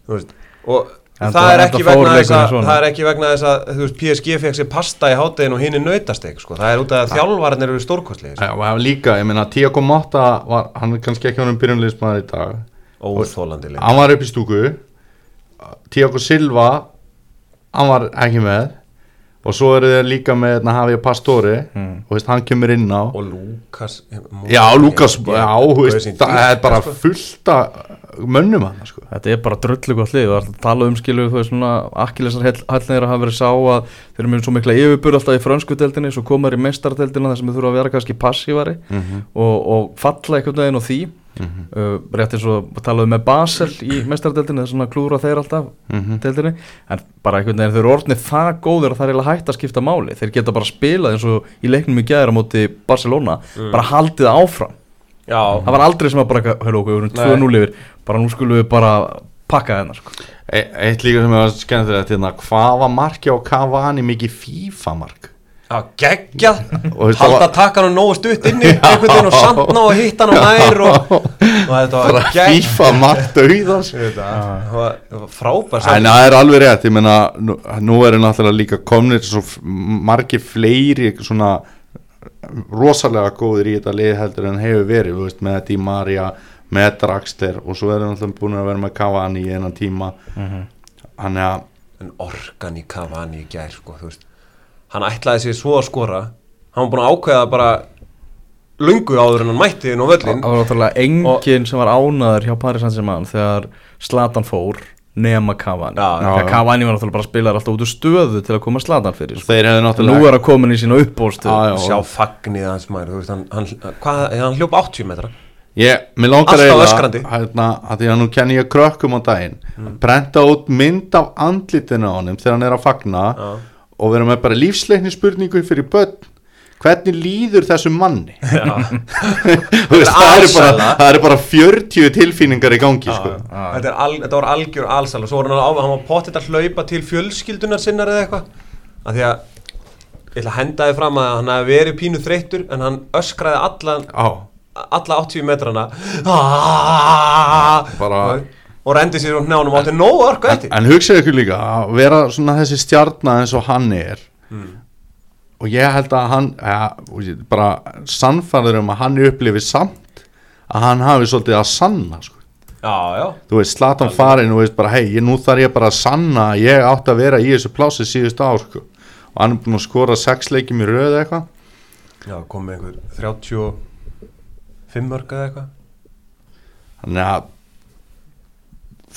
Þú veist, og En það það er var ekki vegna þess að það er ekki vegna þess að þú veist, PSG fekk sér pasta í háttegin og hinn er nautasteg sko. það er út af að þjálfarnir eru stórkostlega Já, og hann líka, ég meina, Tiago Motta var, hann er kannski ekki hann byrjunleismæður í dag óþólandi leik hann var upp í stúku. Tiago Silva hann var ekki með. Og svo eru þeir líka með hérna, Javier Pastore. Mm. og veist, hann kemur inn á. Og Lukas já, Lukas, já, sín það er bara fullt af mönnum hann sko. Þetta er bara drullu gott lið. Það tala um skilu þú veist svona akkilesar hælnir að hafa verið sá að þeir eru með svo mikla yfirbúr alltaf í frönsku deildinni svo koma þeir í meistardeildina þar sem þeir þurfa að vera kannski passívari Mhm. og, og falla einhvern veginn á því uh, rétt eins og talaðu með Basel í meistardeildinni þess að klúra þeir alltaf Mhm. deildinni. En bara einhvern veginn þeir eru orðnið það góður að það er eiginlega hægt að skipta máli. Þeir geta bara spilað eins og í leiknum í gæðir á móti Barcelona bara haldið áfram. Já, það var aldrei sem að bara, hörru okkur, við erum 2-0 yfir. Bara nú skulum við bara pakka þennar sko. e eitt líka sem er skemmtilegt hérna, hvað var marki á Cavani mikið FIFA mark já, geggjað. Halda það takkan og nógu stutt inni einhvern veginn og samt ná að hitta hann á nær og, og þetta var FIFA mark dauðans Ég veit það, það var- það var frábær En það er alveg rétt, ég meina nú, nú eru náttúrulega líka komnir svo margir fleiri svona rosalega góðir í þetta lið heldur en hefur verið, veist, með Di Maria með Draxler og svo erum náttúrulega búin að vera með Cavani í einan tíma. Hann er að en orkan í Cavani í gær sko, þú veist hann ætlaði sér svo að skora. Hann var búin að ákveða bara lungu áður en hann mætti inn á völlin Það var náttúrulega enginn sem var ánaður hjá Paris Saint-Germain þegar Zlatan fór nema Cavani. Þegar. Cavani var náttúrulega bara að spila alltaf út úr stöðu til að koma Zlatan fyrir sko. þeir hefðu Nú náttúrulega er að komin í sína já. sjá fagnið hans þú veist, hann, hann, hvað, hann hljóp 80 metra. Ég, mér langar Alltaf eiginlega, öskrandi. hérna, að því að nú kenni ég krökkum á daginn. Brenda út mynd af andlitinu á honum þegar hann er að fagna Og vera með bara lífsleikni spurningu fyrir börn. Hvernig líður þessum manni? Þú veist, það, eru bara, það eru bara 40 tilfinningar í gangi sko. þetta, er al, þetta var algjör alsal og svo var hann, á, hann var potið að hlaupa til fjölskyldunar sinnar eða eitthvað. Af því að ég ætla að henda þið fram að hann hafi verið pínu þreyttur en hann öskraði allan á, alla 80 metrana. Bara- og rendi sér um hnjánum og átti nóg orku eftir. en hugsaðu ykkur líka að vera svona þessi stjarnar eins og hann er og ég held að hann ja, bara sannfæður um að hann upplifi samt að hann hafi svolítið að sanna sko. Já, já. Þú veist, Slatan farin og veist bara, hei, nú þarf ég bara að sanna að ég átti að vera í þessu plási síðustu ár sko. og hann er búin að skora sex leikjum í röð eitthvað. Já, kom með einhver 35 mörg eða eitthvað. Þannig að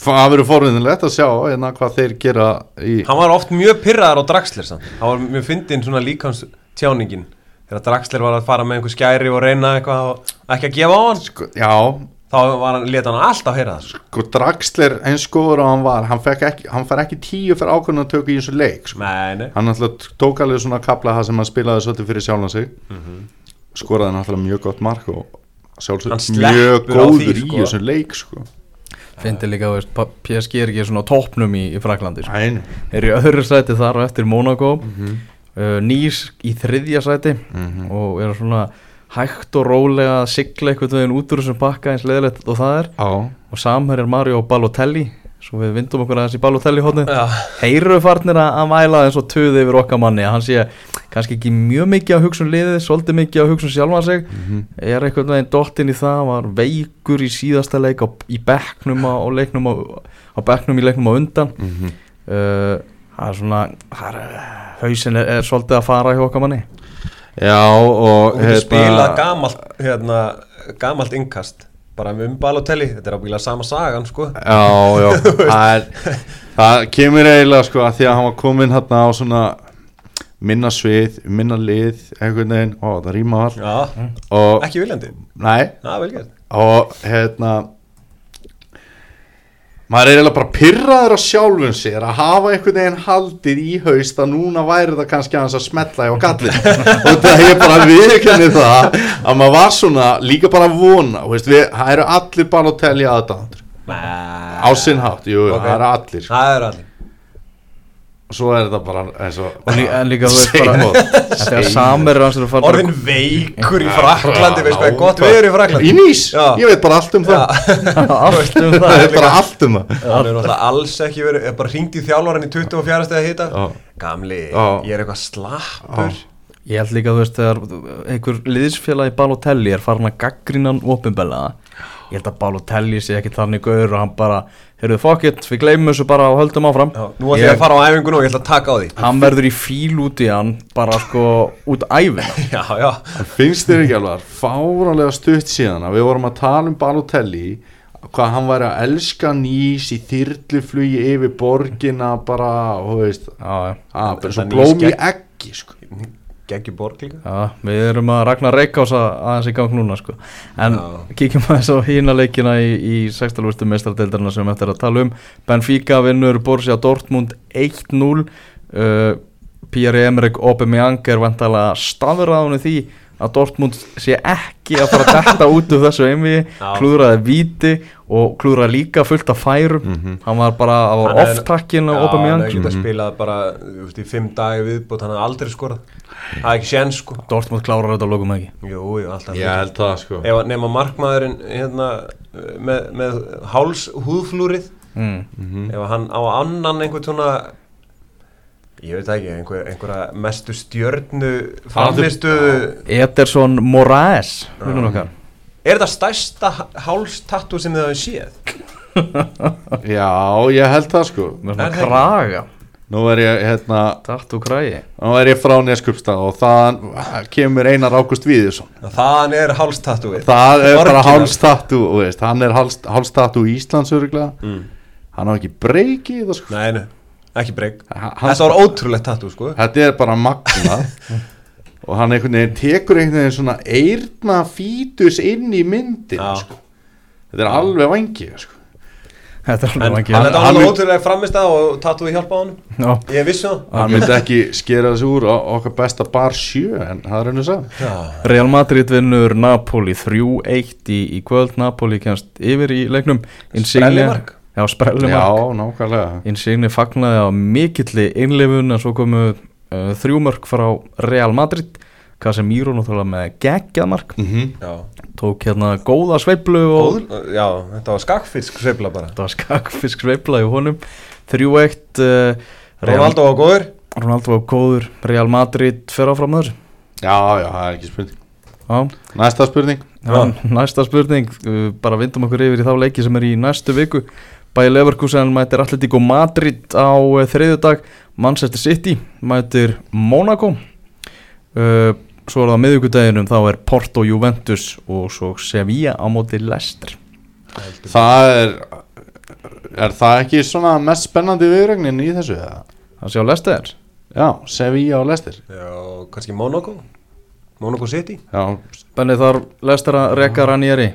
það verður forvinnilegt að sjá hérna, hvað þeir gera í Hann var oft mjög pyrraðar á Draxler samt. Hann var mjög fyndinn svona líkans tjáningin Þegar Draxler var að fara með einhver skæri og reyna eitthvað og ekki að gefa á hann sko, já, Þá var hann, leta hann alltaf heyra það sko. sko Draxler eins góður og hann var hann, fekk ekki, hann fær ekki tíu fyrir ákvörðun að tökja í þessu leik sko. Nei, nei hann alltaf tók alveg svona kapla það sem hann spilaði svolítið fyrir sjálfan sig Mhm. skoraði náttúrulega mjög gott mark og Hann sjálfsög mjög góður því, í sko. þessum leik sko. Fyndi líka, veist, PSG er ekki svona á toppnum í, í Fraklandi sko. Er í öðru sæti þar og eftir Monaco Mhm. uh, Nýs í þriðja sæti. Og er svona hægt og rólega að sigla eitthvað veginn út úr þessum pakka eins leðilegt og það er. Á, og samherjar Mario Balotelli svo við vindum okkur aðeins í Balotelli hóðni Já, Heyru farnir að að væla eins og töði yfir okkar manni að hann sé kannski ekki mjög mikið að hugsa um liðið, svolítið mikið að hugsa um sjálfan sig? Er eitthvað veginn dottinn í það var veikur í síðasta leik á, í bekknum á, á leiknum á, á bekknum í leiknum á undan? Mhm. uh, það er svona það er, hausin er, er svolítið að fara hjá okkar manni. Já og og við spila gamalt hérna, gamalt innkast bara um Balotelli, þetta er ábyggilega sama sagan sko. Já, já, það, er, það kemur eiginlega sko að því að hann var komin hérna á svona minna svið, minna lið einhvern veginn, ó það rýma all Já, og, ekki viljandi? Gert. Og hérna maður er eiginlega bara pyrraður á sjálfum sér að hafa einhvern veginn haldið í haust að núna væri það kannski aðeins að smetla hjá kallin og það er bara viðkenni það að maður var svona líka bara að vona veist, við, það eru allir bara að telja aðdándur á sinn hátt, jú, jú, Ok. það eru allir sko. Það er allir svo er þetta bara eins og en líka þú veist bara þegar farin Orðin veikur í Fraklandi, veist hvað er gott veður í Fraklandi í nýs, ég veit bara allt um það. Allt um það það. er bara allt um það. Hann er náttúrulega alls ekki verið, er bara hringt í þjálfarinn í 24 stegi að hita. Já. Gamli, ég er eitthvað slappur. Ég held líka, þú veist, þegar einhver liðsfélagi Balotelli er farin að gaggrina hann opinbella ég held að Balotelli sé ekki þannig gaur og hann bara, heyrðu fuck it, við gleymum þessu bara og höldum áfram. Já, Nú ætlum ég að fara á æfingun og ég ætla að taka á því. Hann verður í fíl út í hann bara sko út æfina Já, já. En finnst þér ekki alveg fáralega stutt síðan að við vorum að tala um Balotelli hvað hann væri að elska nýs í þyrluflugi yfir borgina bara, þú veist. Já, já, að, bara svo Þetta blóm í nýs eggi sko. Geggi borg líka. Já, við erum að ragna reykjása aðeins í gang núna sko. En Já. kíkjum aðeins á hína leikina í, í sextalvurstu mestradeildarna sem við eftir að tala um. Benfica vinnur Borussia Dortmund 1-0 uh, Pierre-Emerick Aubameyang er vantalega staðurraðunni því að Dortmund sé ekki að fara að detta út úr þessu einvið, Já. klúðraði víti og klúðraði líka fullt af færum. Hann var bara, það var Hann off-takkin á Já, hann Aubameyang hefði getað spilað bara þú veist, í fimm dagi viðbútt, hann hefði aldrei skorað. Það er ekki séns sko. Dortmund klárar þetta lókum ekki? Jú, jú, alltaf. Ég held það sko. Ef að nema markmaðurinn hérna, með, með háls húðflúrið. Mm. ef hann á annan einhvern svona ég veit það ekki, einhver, einhverja mestu stjörnu framistuðu Ederson Moraes vinnur okkar Er þetta stærsta hálstatú sem þið hafið séð? já, ég held það sko. Með Er svona kraga. Nú er ég hérna tattu krægi nú er ég frá Neskupstað og það kemur Einar Ágúst Víðursson Þaðan er hálstatúið það er bara veist, hann er hálstatú Íslands öruglega mm. hann á ekki breyki í það sko. Nei, nei, ekki breyk. Þetta var ótrúlegt tatú sko. Þetta er bara magnað og hann einhvern veginn tekur einhvern veginn svona eirna fítus inn í myndin Já. sko. þetta er alveg vangið sko. þetta er En alveg hann, ekki þetta var hann- alveg ótrúlega framist að og tatúið hjálpa á hann Já. Ég vissi það hann myndi ekki skera þessu úr á- okkar besta bar sjö en það er henni sá Já, Real Madrid vinnur Napoli 3-1 í, í kvöld Napoli kemst yfir í leiknum Sprellimark. Já, sprellimark já, nákvæmlega Insigne fagnaði á mikilli innlifun en svo komu uh, þrjúmörk frá Real Madrid Casemiro náttúrulega með geggjaðmark mm -hmm. já. Tók hérna góða sveiflu og Góð, Já, þetta var skakfisk sveifla bara. Þetta var skakfisk sveifla í honum. 3-1 uh, Real, Ronaldo var góður. Ronaldo var góður. Real Madrid fer áfram þessu. Já, já, það er ekki spurning. Já, Næsta spurning. Já, næsta spurning, uh, bara vindum okkur yfir í þá leiki sem er í næstu viku. Bæði Leverkusen mætir Atletico Madrid á uh, þriðjudag Manchester City mætir Monaco uh, Svo er það á miðvikudeginum, þá er Porto Juventus og svo Sevilla á móti Leicester. Það er Er það ekki svona mest spennandi viðregnin í þessu? eða? Það sé á Leicester? Já, Sevilla og Leicester. Já, kannski Monaco Monaco City? Já, Benni þar Leicester að reka Ranieri?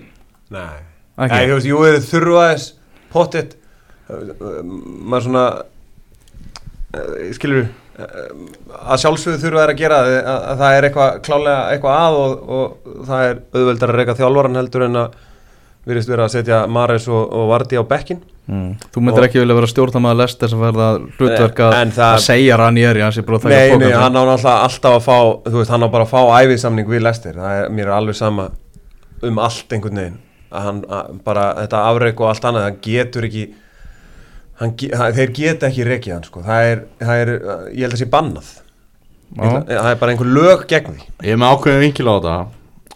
Nei, Ekki? Nei, þú veist, jú, þeir þurfa þess pottet maður svona uh, skilur að sjálfsögðu þurfa þær að gera að, að það er eitthvað klálega eitthvað að og, og það er auðveldar að reyka þjálfaran heldur en að virðist vera að setja Mares og, og Vardi á bekkin mm. Þú myndir ekki vilja vera stjórnamaður sem verða hlutverk að, En það- að segja Ranieri hans er bara að taka Nei, nei, hann á náttúrulega alltaf að fá þú veist, hann á bara að fá æfiðsamning við Lester það er, mér er alveg sama um allt einhvern veginn. Að hann að, bara þetta afreik og allt annað, hann getur ekki hann, þeir geta ekki rekið hann sko, það er, það er ég held að sé bannað. Ætla- það er bara einhver lög gegn því. Ég er með ákveðin vinkil á þetta.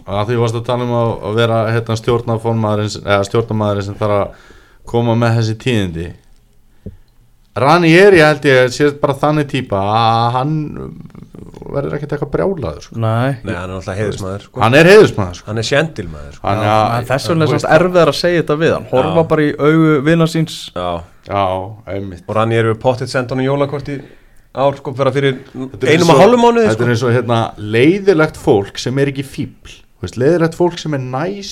Að því varst að tala um að, vera hérna, stjórnarmaðurinn sem þarf að koma með þessi tíðindi Rani er ég held ég sé bara þannig típa að hann verður ekkert eitthvað brjálaður sko. Nei, Nei, hann er alltaf heiðismæður sko. hann er heiðusmaður sko. hann er sjendilmæður sko. hann, Já, þess vegna er svona erfiðar að segja þetta við hann horfa bara í augu vinna síns Já. já, einmitt og Ranni eru pottitt senda hann jólakort í ár sko fyrir, fyrir er einum og hálfum mánuði þetta sko. er eins og hérna, leiðilegt fólk sem er ekki fíbl veist, leiðilegt fólk sem er næs.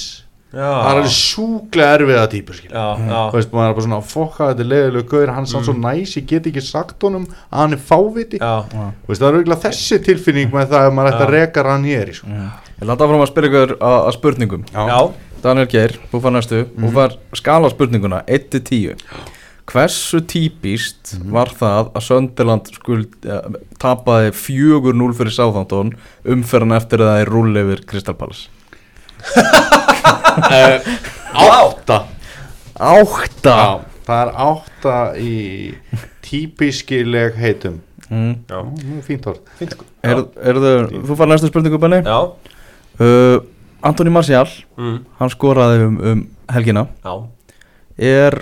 Það er alveg sjúklega erfiða típur Já, Þú já, veist, maður er bara svona fokka þetta er leiðilegu gaur, hann er samt svo næs ég get ekki sagt honum að hann er fáviti. Já, Þú veist, það er auðvitað þessi tilfinning með það að maður ætti að Já. reka Ranieri sko. Ég landa fram að spyrja ykkur að, að spurningum. Já, Daniel Geir, þú far næstu. Þú far skala spurninguna 1-10 Hversu típist var það að Sönderland skuld ja, tapaði 4-0 fyrir Southampton umferðan eftir að það er rúll yfir Crystal Palace Átta. Átta? Já, það er átta í típiskileg heitum. Mm. já. Nú, Fínt orð. Sko. Er, er þau, Þú far næstu spurningu Benni. Já, uh, Antoni Martial, mm. hann skoraði um, um helgina. Já, Er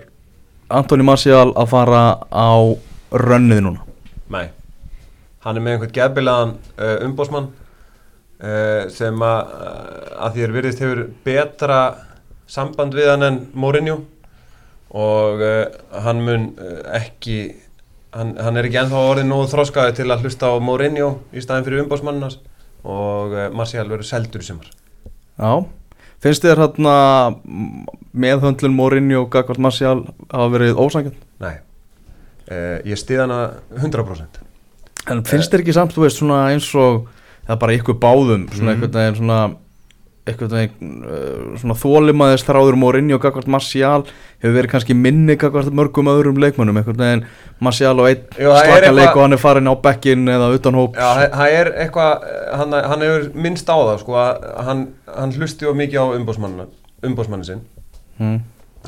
Antoni Martial að fara á rönnið núna? nei. Hann er með einhvern geðbilaðan uh, umbósmann uh, sem að, að því er virðist hefur betra samband við hann en Mourinho. Og uh, hann mun uh, ekki hann, hann er ekki ennþá orðið nógu þroskaði til að hlusta á Mourinho í staðin fyrir umbósmannins og Martial verður seldur í sumar. Já, finnst þér hérna meðhöndlun Mourinho og Gagvart Martial hafa verið ósangjönd? Nei, ég stið hana 100% En finnst þér ekki samt, þú veist, svona eins og er bara ykkur báðum, svona Mhm. einhvern veginn svona einhvern veginn uh, svona þólimaðist þráður Mourinho og Gagvart Martial hefur verið kannski minni Gagvart mörgum öðrum leikmönnum, einhvern veginn Martial og einn slaka leik og hann er farin á bekkin eða utan hóp Já, það er eitthvað, hann, hann hefur minnst á það sko að hann, hann hlusti of mikið á umbósmannin, umbósmannin sinn mm.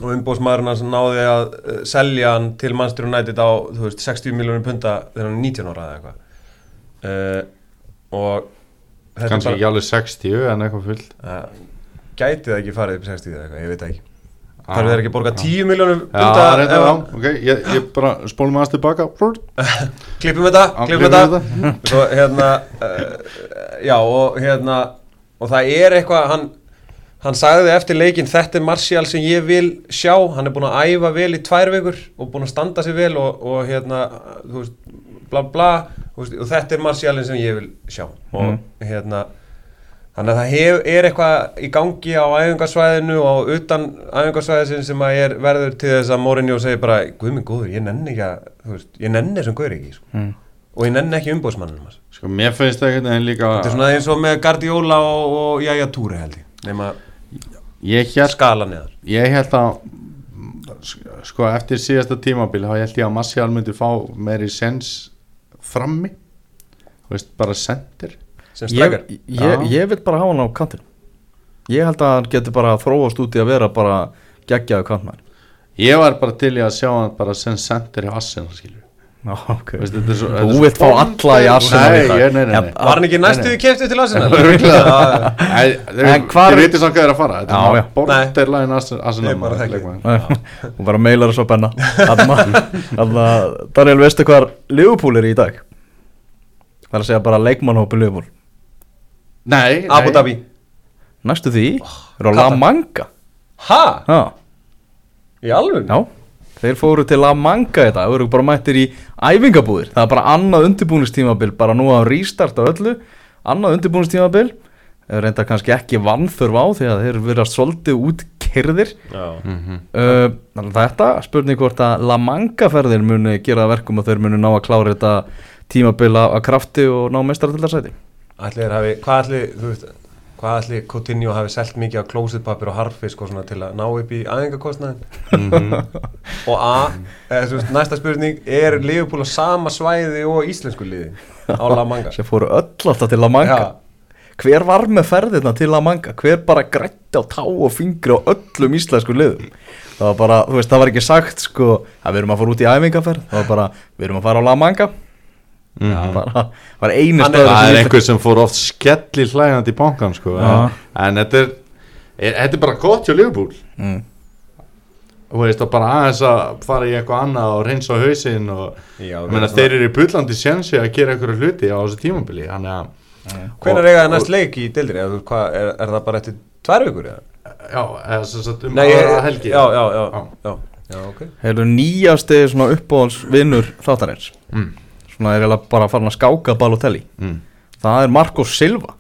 og umbósmaðurinn hans náði að uh, selja hann til Manchester United á þú veist, 60 miljónir punta þegar hann er 19 ára eða eitthvað uh, og Kannski ekki alveg 60 en eitthvað fullt. Gæti það ekki farið upp í 60 eða eitthvað, ég veit ekki. Ah. þarf þeir ekki að borga 10 miljónir Já, punta reynda, ef- já, ok, ég, ég bara spólum aðeins tilbaka. Brrrt. klippum þetta, klippum klippum þetta. Svo, hérna, uh, já og hérna og það er eitthvað hann, hann sagði eftir leikinn þetta er Martial sem ég vil sjá. Hann er búin að æfa vel í tvær vikur og búin að standa sig vel og, og hérna þú veist, bla bla veist, og þetta er Martialin sem ég vil sjá. Og hérna þannig að það hef, er eitthvað í gangi á æfingarsvæðinu og utan æfingarsvæðisin sem að er verður til þess að Mourinho segir bara guð minn góður, ég nenni ekki að þú veist, ég nenni þessum guður ekki sko. Mm. og ég nenni ekki umbóðsmannum Sko, mér finnst það einhvern veginn líka Þetta er svona eins og með Guardiola og, og Jæja Túri held ég Ég held, skala neðar ég held að sko, eftir síðasta tímabil þá held ég að Martial myndi fá meiri sens frammi. Þú veist, bara sendir sem ég, ég, ég vil bara hafa hann á kantin ég held að hann getur bara þróast út í að vera bara geggjaðu kantmæður Ég var bara til í að sjá hann bara sem sendir í Arsenal skilur Já, ok Veist, þetta er svo- Þú vilt fá alla í Arsenal Nei, ég- nei, nei. Var hann ekki næstu í keftu til Arsenal? Þið hvar- veitir samt hvað er að fara Þetta er Arsenal Ég bara þekki. leikmaður. Hún bara meilar þessu að benna að Daniel, veistu hvað Liverpool er í dag? Það er að segja bara leikmannhópi Liverpool Nei. Abu Dhabi Næstu því eru á La Katar. Manga Ha? Já, Í alveg? já Þeir fóru til La Manga þetta Þeir eru bara mættir í æfingabúðir. Það er bara annað undirbúningstímabil Bara nú að rístarta öllu. Annað undirbúningstímabil. Þeir reynda kannski ekki vannþörf á Því að þeir verðast svolítið útkerðir Já. Mhm. Uh, að þetta spurning hvort að La Manga ferðin muni gera það verkum og þeir muni ná að klára þetta tímabila að krafti og ná mestaratildarsæti Ætli þeir hafi, hvað ætli, þú veist Hvað ætli Coutinho hafi selt mikið á klósitpapir og harfisk og svona til að ná upp í aðingakostnaðin Mhm. Og A, eða, veist, næsta spurning Er Liverpool á sama svæði og íslensku liði á La Manga? sem fóru öll alltaf til La Manga Já. hver var með ferðina til La Manga hver bara grætti á tá og fingri á öllum íslensku liðum það var bara, þú veist, það var ekki sagt sko að við erum að fara út í æfingaferð það var bara, við erum að fara á La Manga Mhm. bara, var einu er- stöður Það er einhver sem fór oft skelli hlægandi í bankan sko. Já. en þetta er, er þetta er bara gott hjá Liverpool mm. Þú veist að bara aðeins að fara í eitthvað annað og reynsa á hausinn og Já, ég meina, þeir eru í bullandi sjensi að gera einhverju hluti á þessu tímabili þannig að Hvenær eiga það næst leik í hvað, er, er það bara eftir tvær vikur? Eða? já, eða sem sagt um Nei, aðra helgi Já, já, já, Já. já, já, ok hefur nýjasti svona uppáhaldsvinnur þáttarins Mm. Svona er eiginlega bara farin að skáka Balotelli. Mm. það er Marco Silva.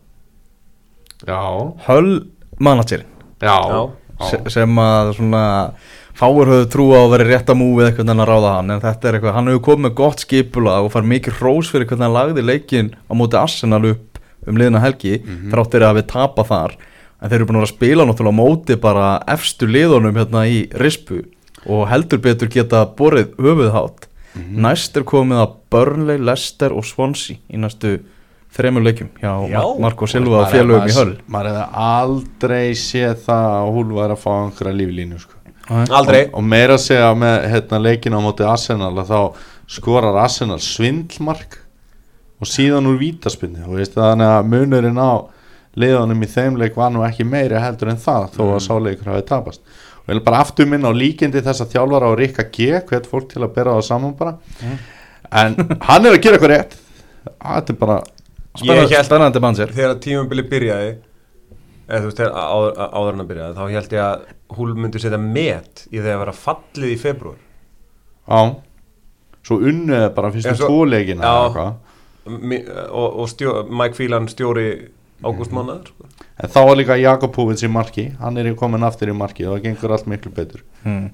Já, höll managerinn. Já, Já. se- sem að svona fáir höfðu trú á að vera rétt að múið eitthvað en að ráða hann en þetta er eitthvað, hann hefur komið með gott skipula og fær mikið hrós fyrir hvernig hann lagði leikin á móti Arsenal upp um liðina helgi þráttir að við tapa þar. En þeir eru búin að spila náttúrulega móti bara efstu liðunum hérna í rispu og heldur betur geta borið höfuðhátt næst er komið að Burnley, Leicester og Swansea í næstu þremur leikjum hjá Já. Mar Marko Silva og félögum í höll maður hefði aldrei séð það að hún var að fá einhverja líflínu sko. Aldrei. Og, og meira að segja með hérna, leikina á móti Arsenal að þá skorar Arsenal svindlmark og síðan úr vítaspinni og veist, þannig að munurinn á liðanum í þeim leik var nú ekki meiri heldur en það þó að sáleikur hafi tapast vil bara aftur minna á líkindi þess að þjálfara og Rikka G hvert fólk til að bera það saman bara. En hann er að gera eitthvað rétt. Þetta er bara Ég spennandi, hélt- spennandi mannsir Þegar tímabili byrjaði eða þú veist, þegar áður, áður að byrjaði þá held ég að húl myndi setja met í þegar að vera fallið í februar á svo unnuði bara fyrstu. Mi- og, og stjó, Mike Phelan stjóri ágúst mánuður sko. En þá var líka Jakobovits í marki Hann er komin aftur í marki og það gengur allt miklu betur hmm.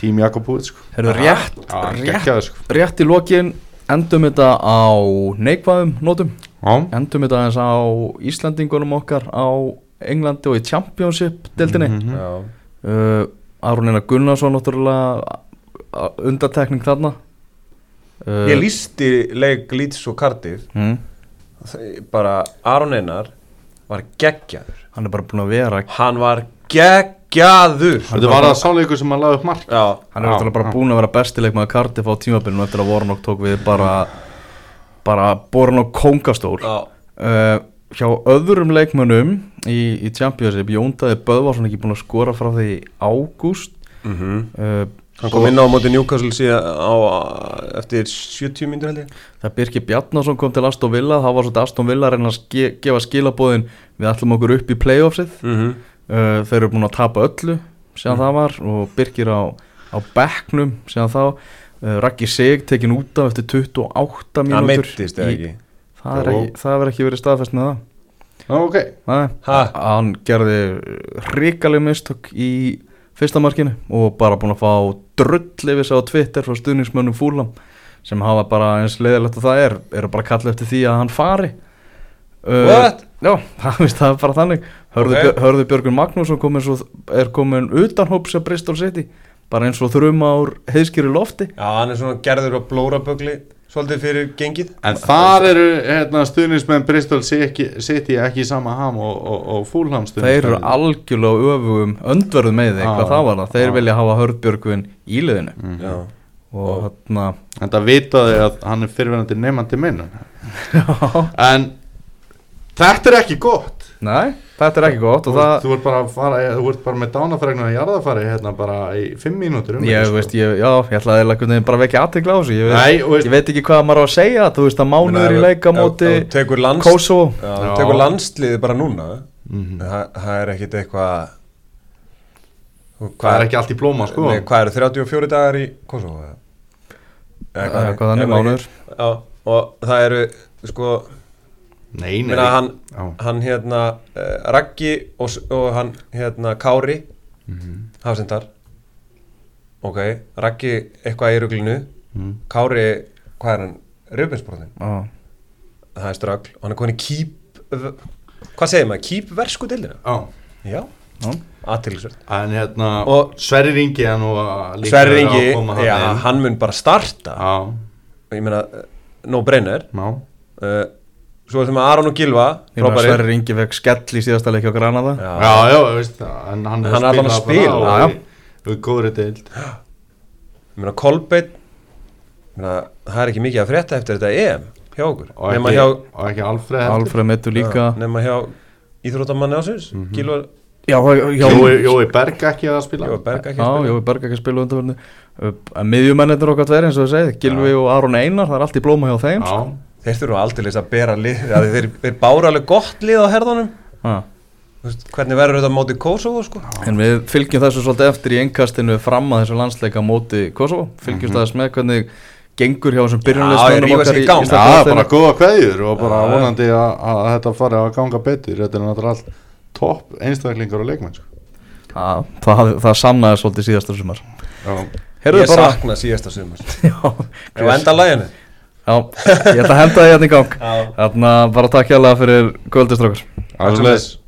Tím Jakobovits sko. Herðu rétt, Já, rétt, sko. rétt í lokin endum þetta á neikvæðum nótum, Já, endum þetta eins á Íslandingunum okkar á Englandi og í Championship deltinni mm. Já. uh, Aron Einar Gunnarsson náttúrulega a- undantekning þarna uh, Ég lísti leik Leeds og Cardiff mm, bara Aron Einar var geggjaður. Hann er bara búin að vera hann var geggjaður. Þetta var það sáleikur sem hann laði upp mark. Já, hann er náttúrulega bara já. búin að vera bestileik með Cardiff á tímabilinu eftir að Warnock tók við bara bara borun á kóngastól. Já, uh, hjá öðrum leikmönnum í, í Championship Jóndaði Böðvarsson ekki búin að skora frá því ágúst. Mhm. Uh, Hann kom inn á móti Newcastle síðan á, eftir 70 mínútur held ég. Það Birkir Bjarnason kom til Aston Villa. Það var svolítið Aston Villa að reyna að ske, gefa skilabóðin við ætlum okkur upp í playoffsið. Mm -hmm. uh, þeir eru búin að tapa öllu síðan það var og Birkir á, á bekknum síðan þá. Uh, Raggi Sig tekin út af eftir 28 Hann mínútur meittist eða í- ekki? Það er ekki, það verður ekki verið staðfest með það. Ok. Nei, Ha? hann gerði hrikaleg mistök í fyrsta markinu og bara búin að fá drull yfir sig á Twitter frá stuðningsmönnum fúlam sem hafa bara eins leiðilegt og það er eru bara kallið eftir því að hann fari Uh, What? Já, það, er bara þannig Hörðu, Ok. okay. Hörðu Björgun Magnússon komin svo, er komin utan hóps að Bristol City bara eins og þrjum ár heiðskýri lofti Já, hann er svona gerður á blórabögli svolítið fyrir gengið. En þar eru hérna, stuðnismenn Bristol City ekki í sama ham og, og, og Fulham Þeir eru algjörlega öfugum öndverðu með þig hvað það var það, þeir já. vilja hafa Hörðu Björgun í liðinu. Já. Og hérna En það vitaði að hann er fyrirverandi nefandi minn. En þetta er ekki gott. Nei, þetta er ekki gott Þú, og það, þú ert bara að fara, þú ert bara með dánafræknu að jarðafari hérna bara í fimm mínútur um ég þetta, veist, ég, já, ég ætlaði veginn bara að vekja aðtekla á þessu ég, Nei, og veist- ég veit ekki hvað maður á að segja þú veist að mánuður í leika móti Ef þú tekur lands- Kosovo þú tekur landsliði bara núna Mhm. það það er ekkit eitthvað Það er ekki allt í blóma sko Nei, hvað eru 34 dagar í Kosovo? eða? Eða Eða hvað þannig, mánuður. Já, og það eru sko, Nei, nei. hann, hann hérna uh, Raggi og, og hann hérna Kári Mhm. hafsendar. Ok, Raggi eitthvað í ruglinu. Mhm. Kári, hvað er hann? Raupinsbrotin, Já. það er strögl og hann er komin í kýp hvað segir maður, kýp versku dildina Já. Já, Já. En hérna, Og- Sverri Ringi er Sverri vera að Ingi, koma já, hann mun bara starta. Já, ég meina, eh, no brainer já uh, svo erum við Aron og Gilva. Sverri Ingi fekk skell í síðasta leiki á Granada Já. Já, já, veist En hann, Hann er allan að spila, og já, já. Við góðri deild ég meina Kolbeinn ég meina, það er ekki mikið að frétta eftir þetta EM hjá okkur Og ekki, hjá, og ekki Alfred. Alfred Metu líka nema hjá íþróttamanni ásins Mhm. Gilva, Já, já, Jói, Berg ekki að spila Jói Berg ekki að spila Jói Berg ekki að spila undanverðinu miðjumennir okkar tveir eins og þú segið Gilvi og Aron Einar, það er allt í blóma hjá þeim sko. Já, þeir þurfa aldrei að bera lið að þeir, þeir bára alveg gott lið á herðunum. Ha. Þú veist, hvernig verður þetta móti Kosovo sko? En við fylgjum þessu svolítið eftir í engkastinu fram að þessu landsleika móti Kosovo. Fylgjumst aðeins með hvernig gengur hjá þessum rífa sig í gang. Já, bara góða kveðjur og bara Já. vonandi að, að þetta fari að ganga betur. Þetta er náttúrulega allt topp einstaklingar og leikmenn sko. það, það, það sannaði svolítið síðastur sumar. Já, Heyrðu ég bara sakna síðasta sumar Já, ef enda læginu Já, ég ætla að henda það hérna í gang. Já. Þarna bara takk hjá fyrir kvöldistrákar alveg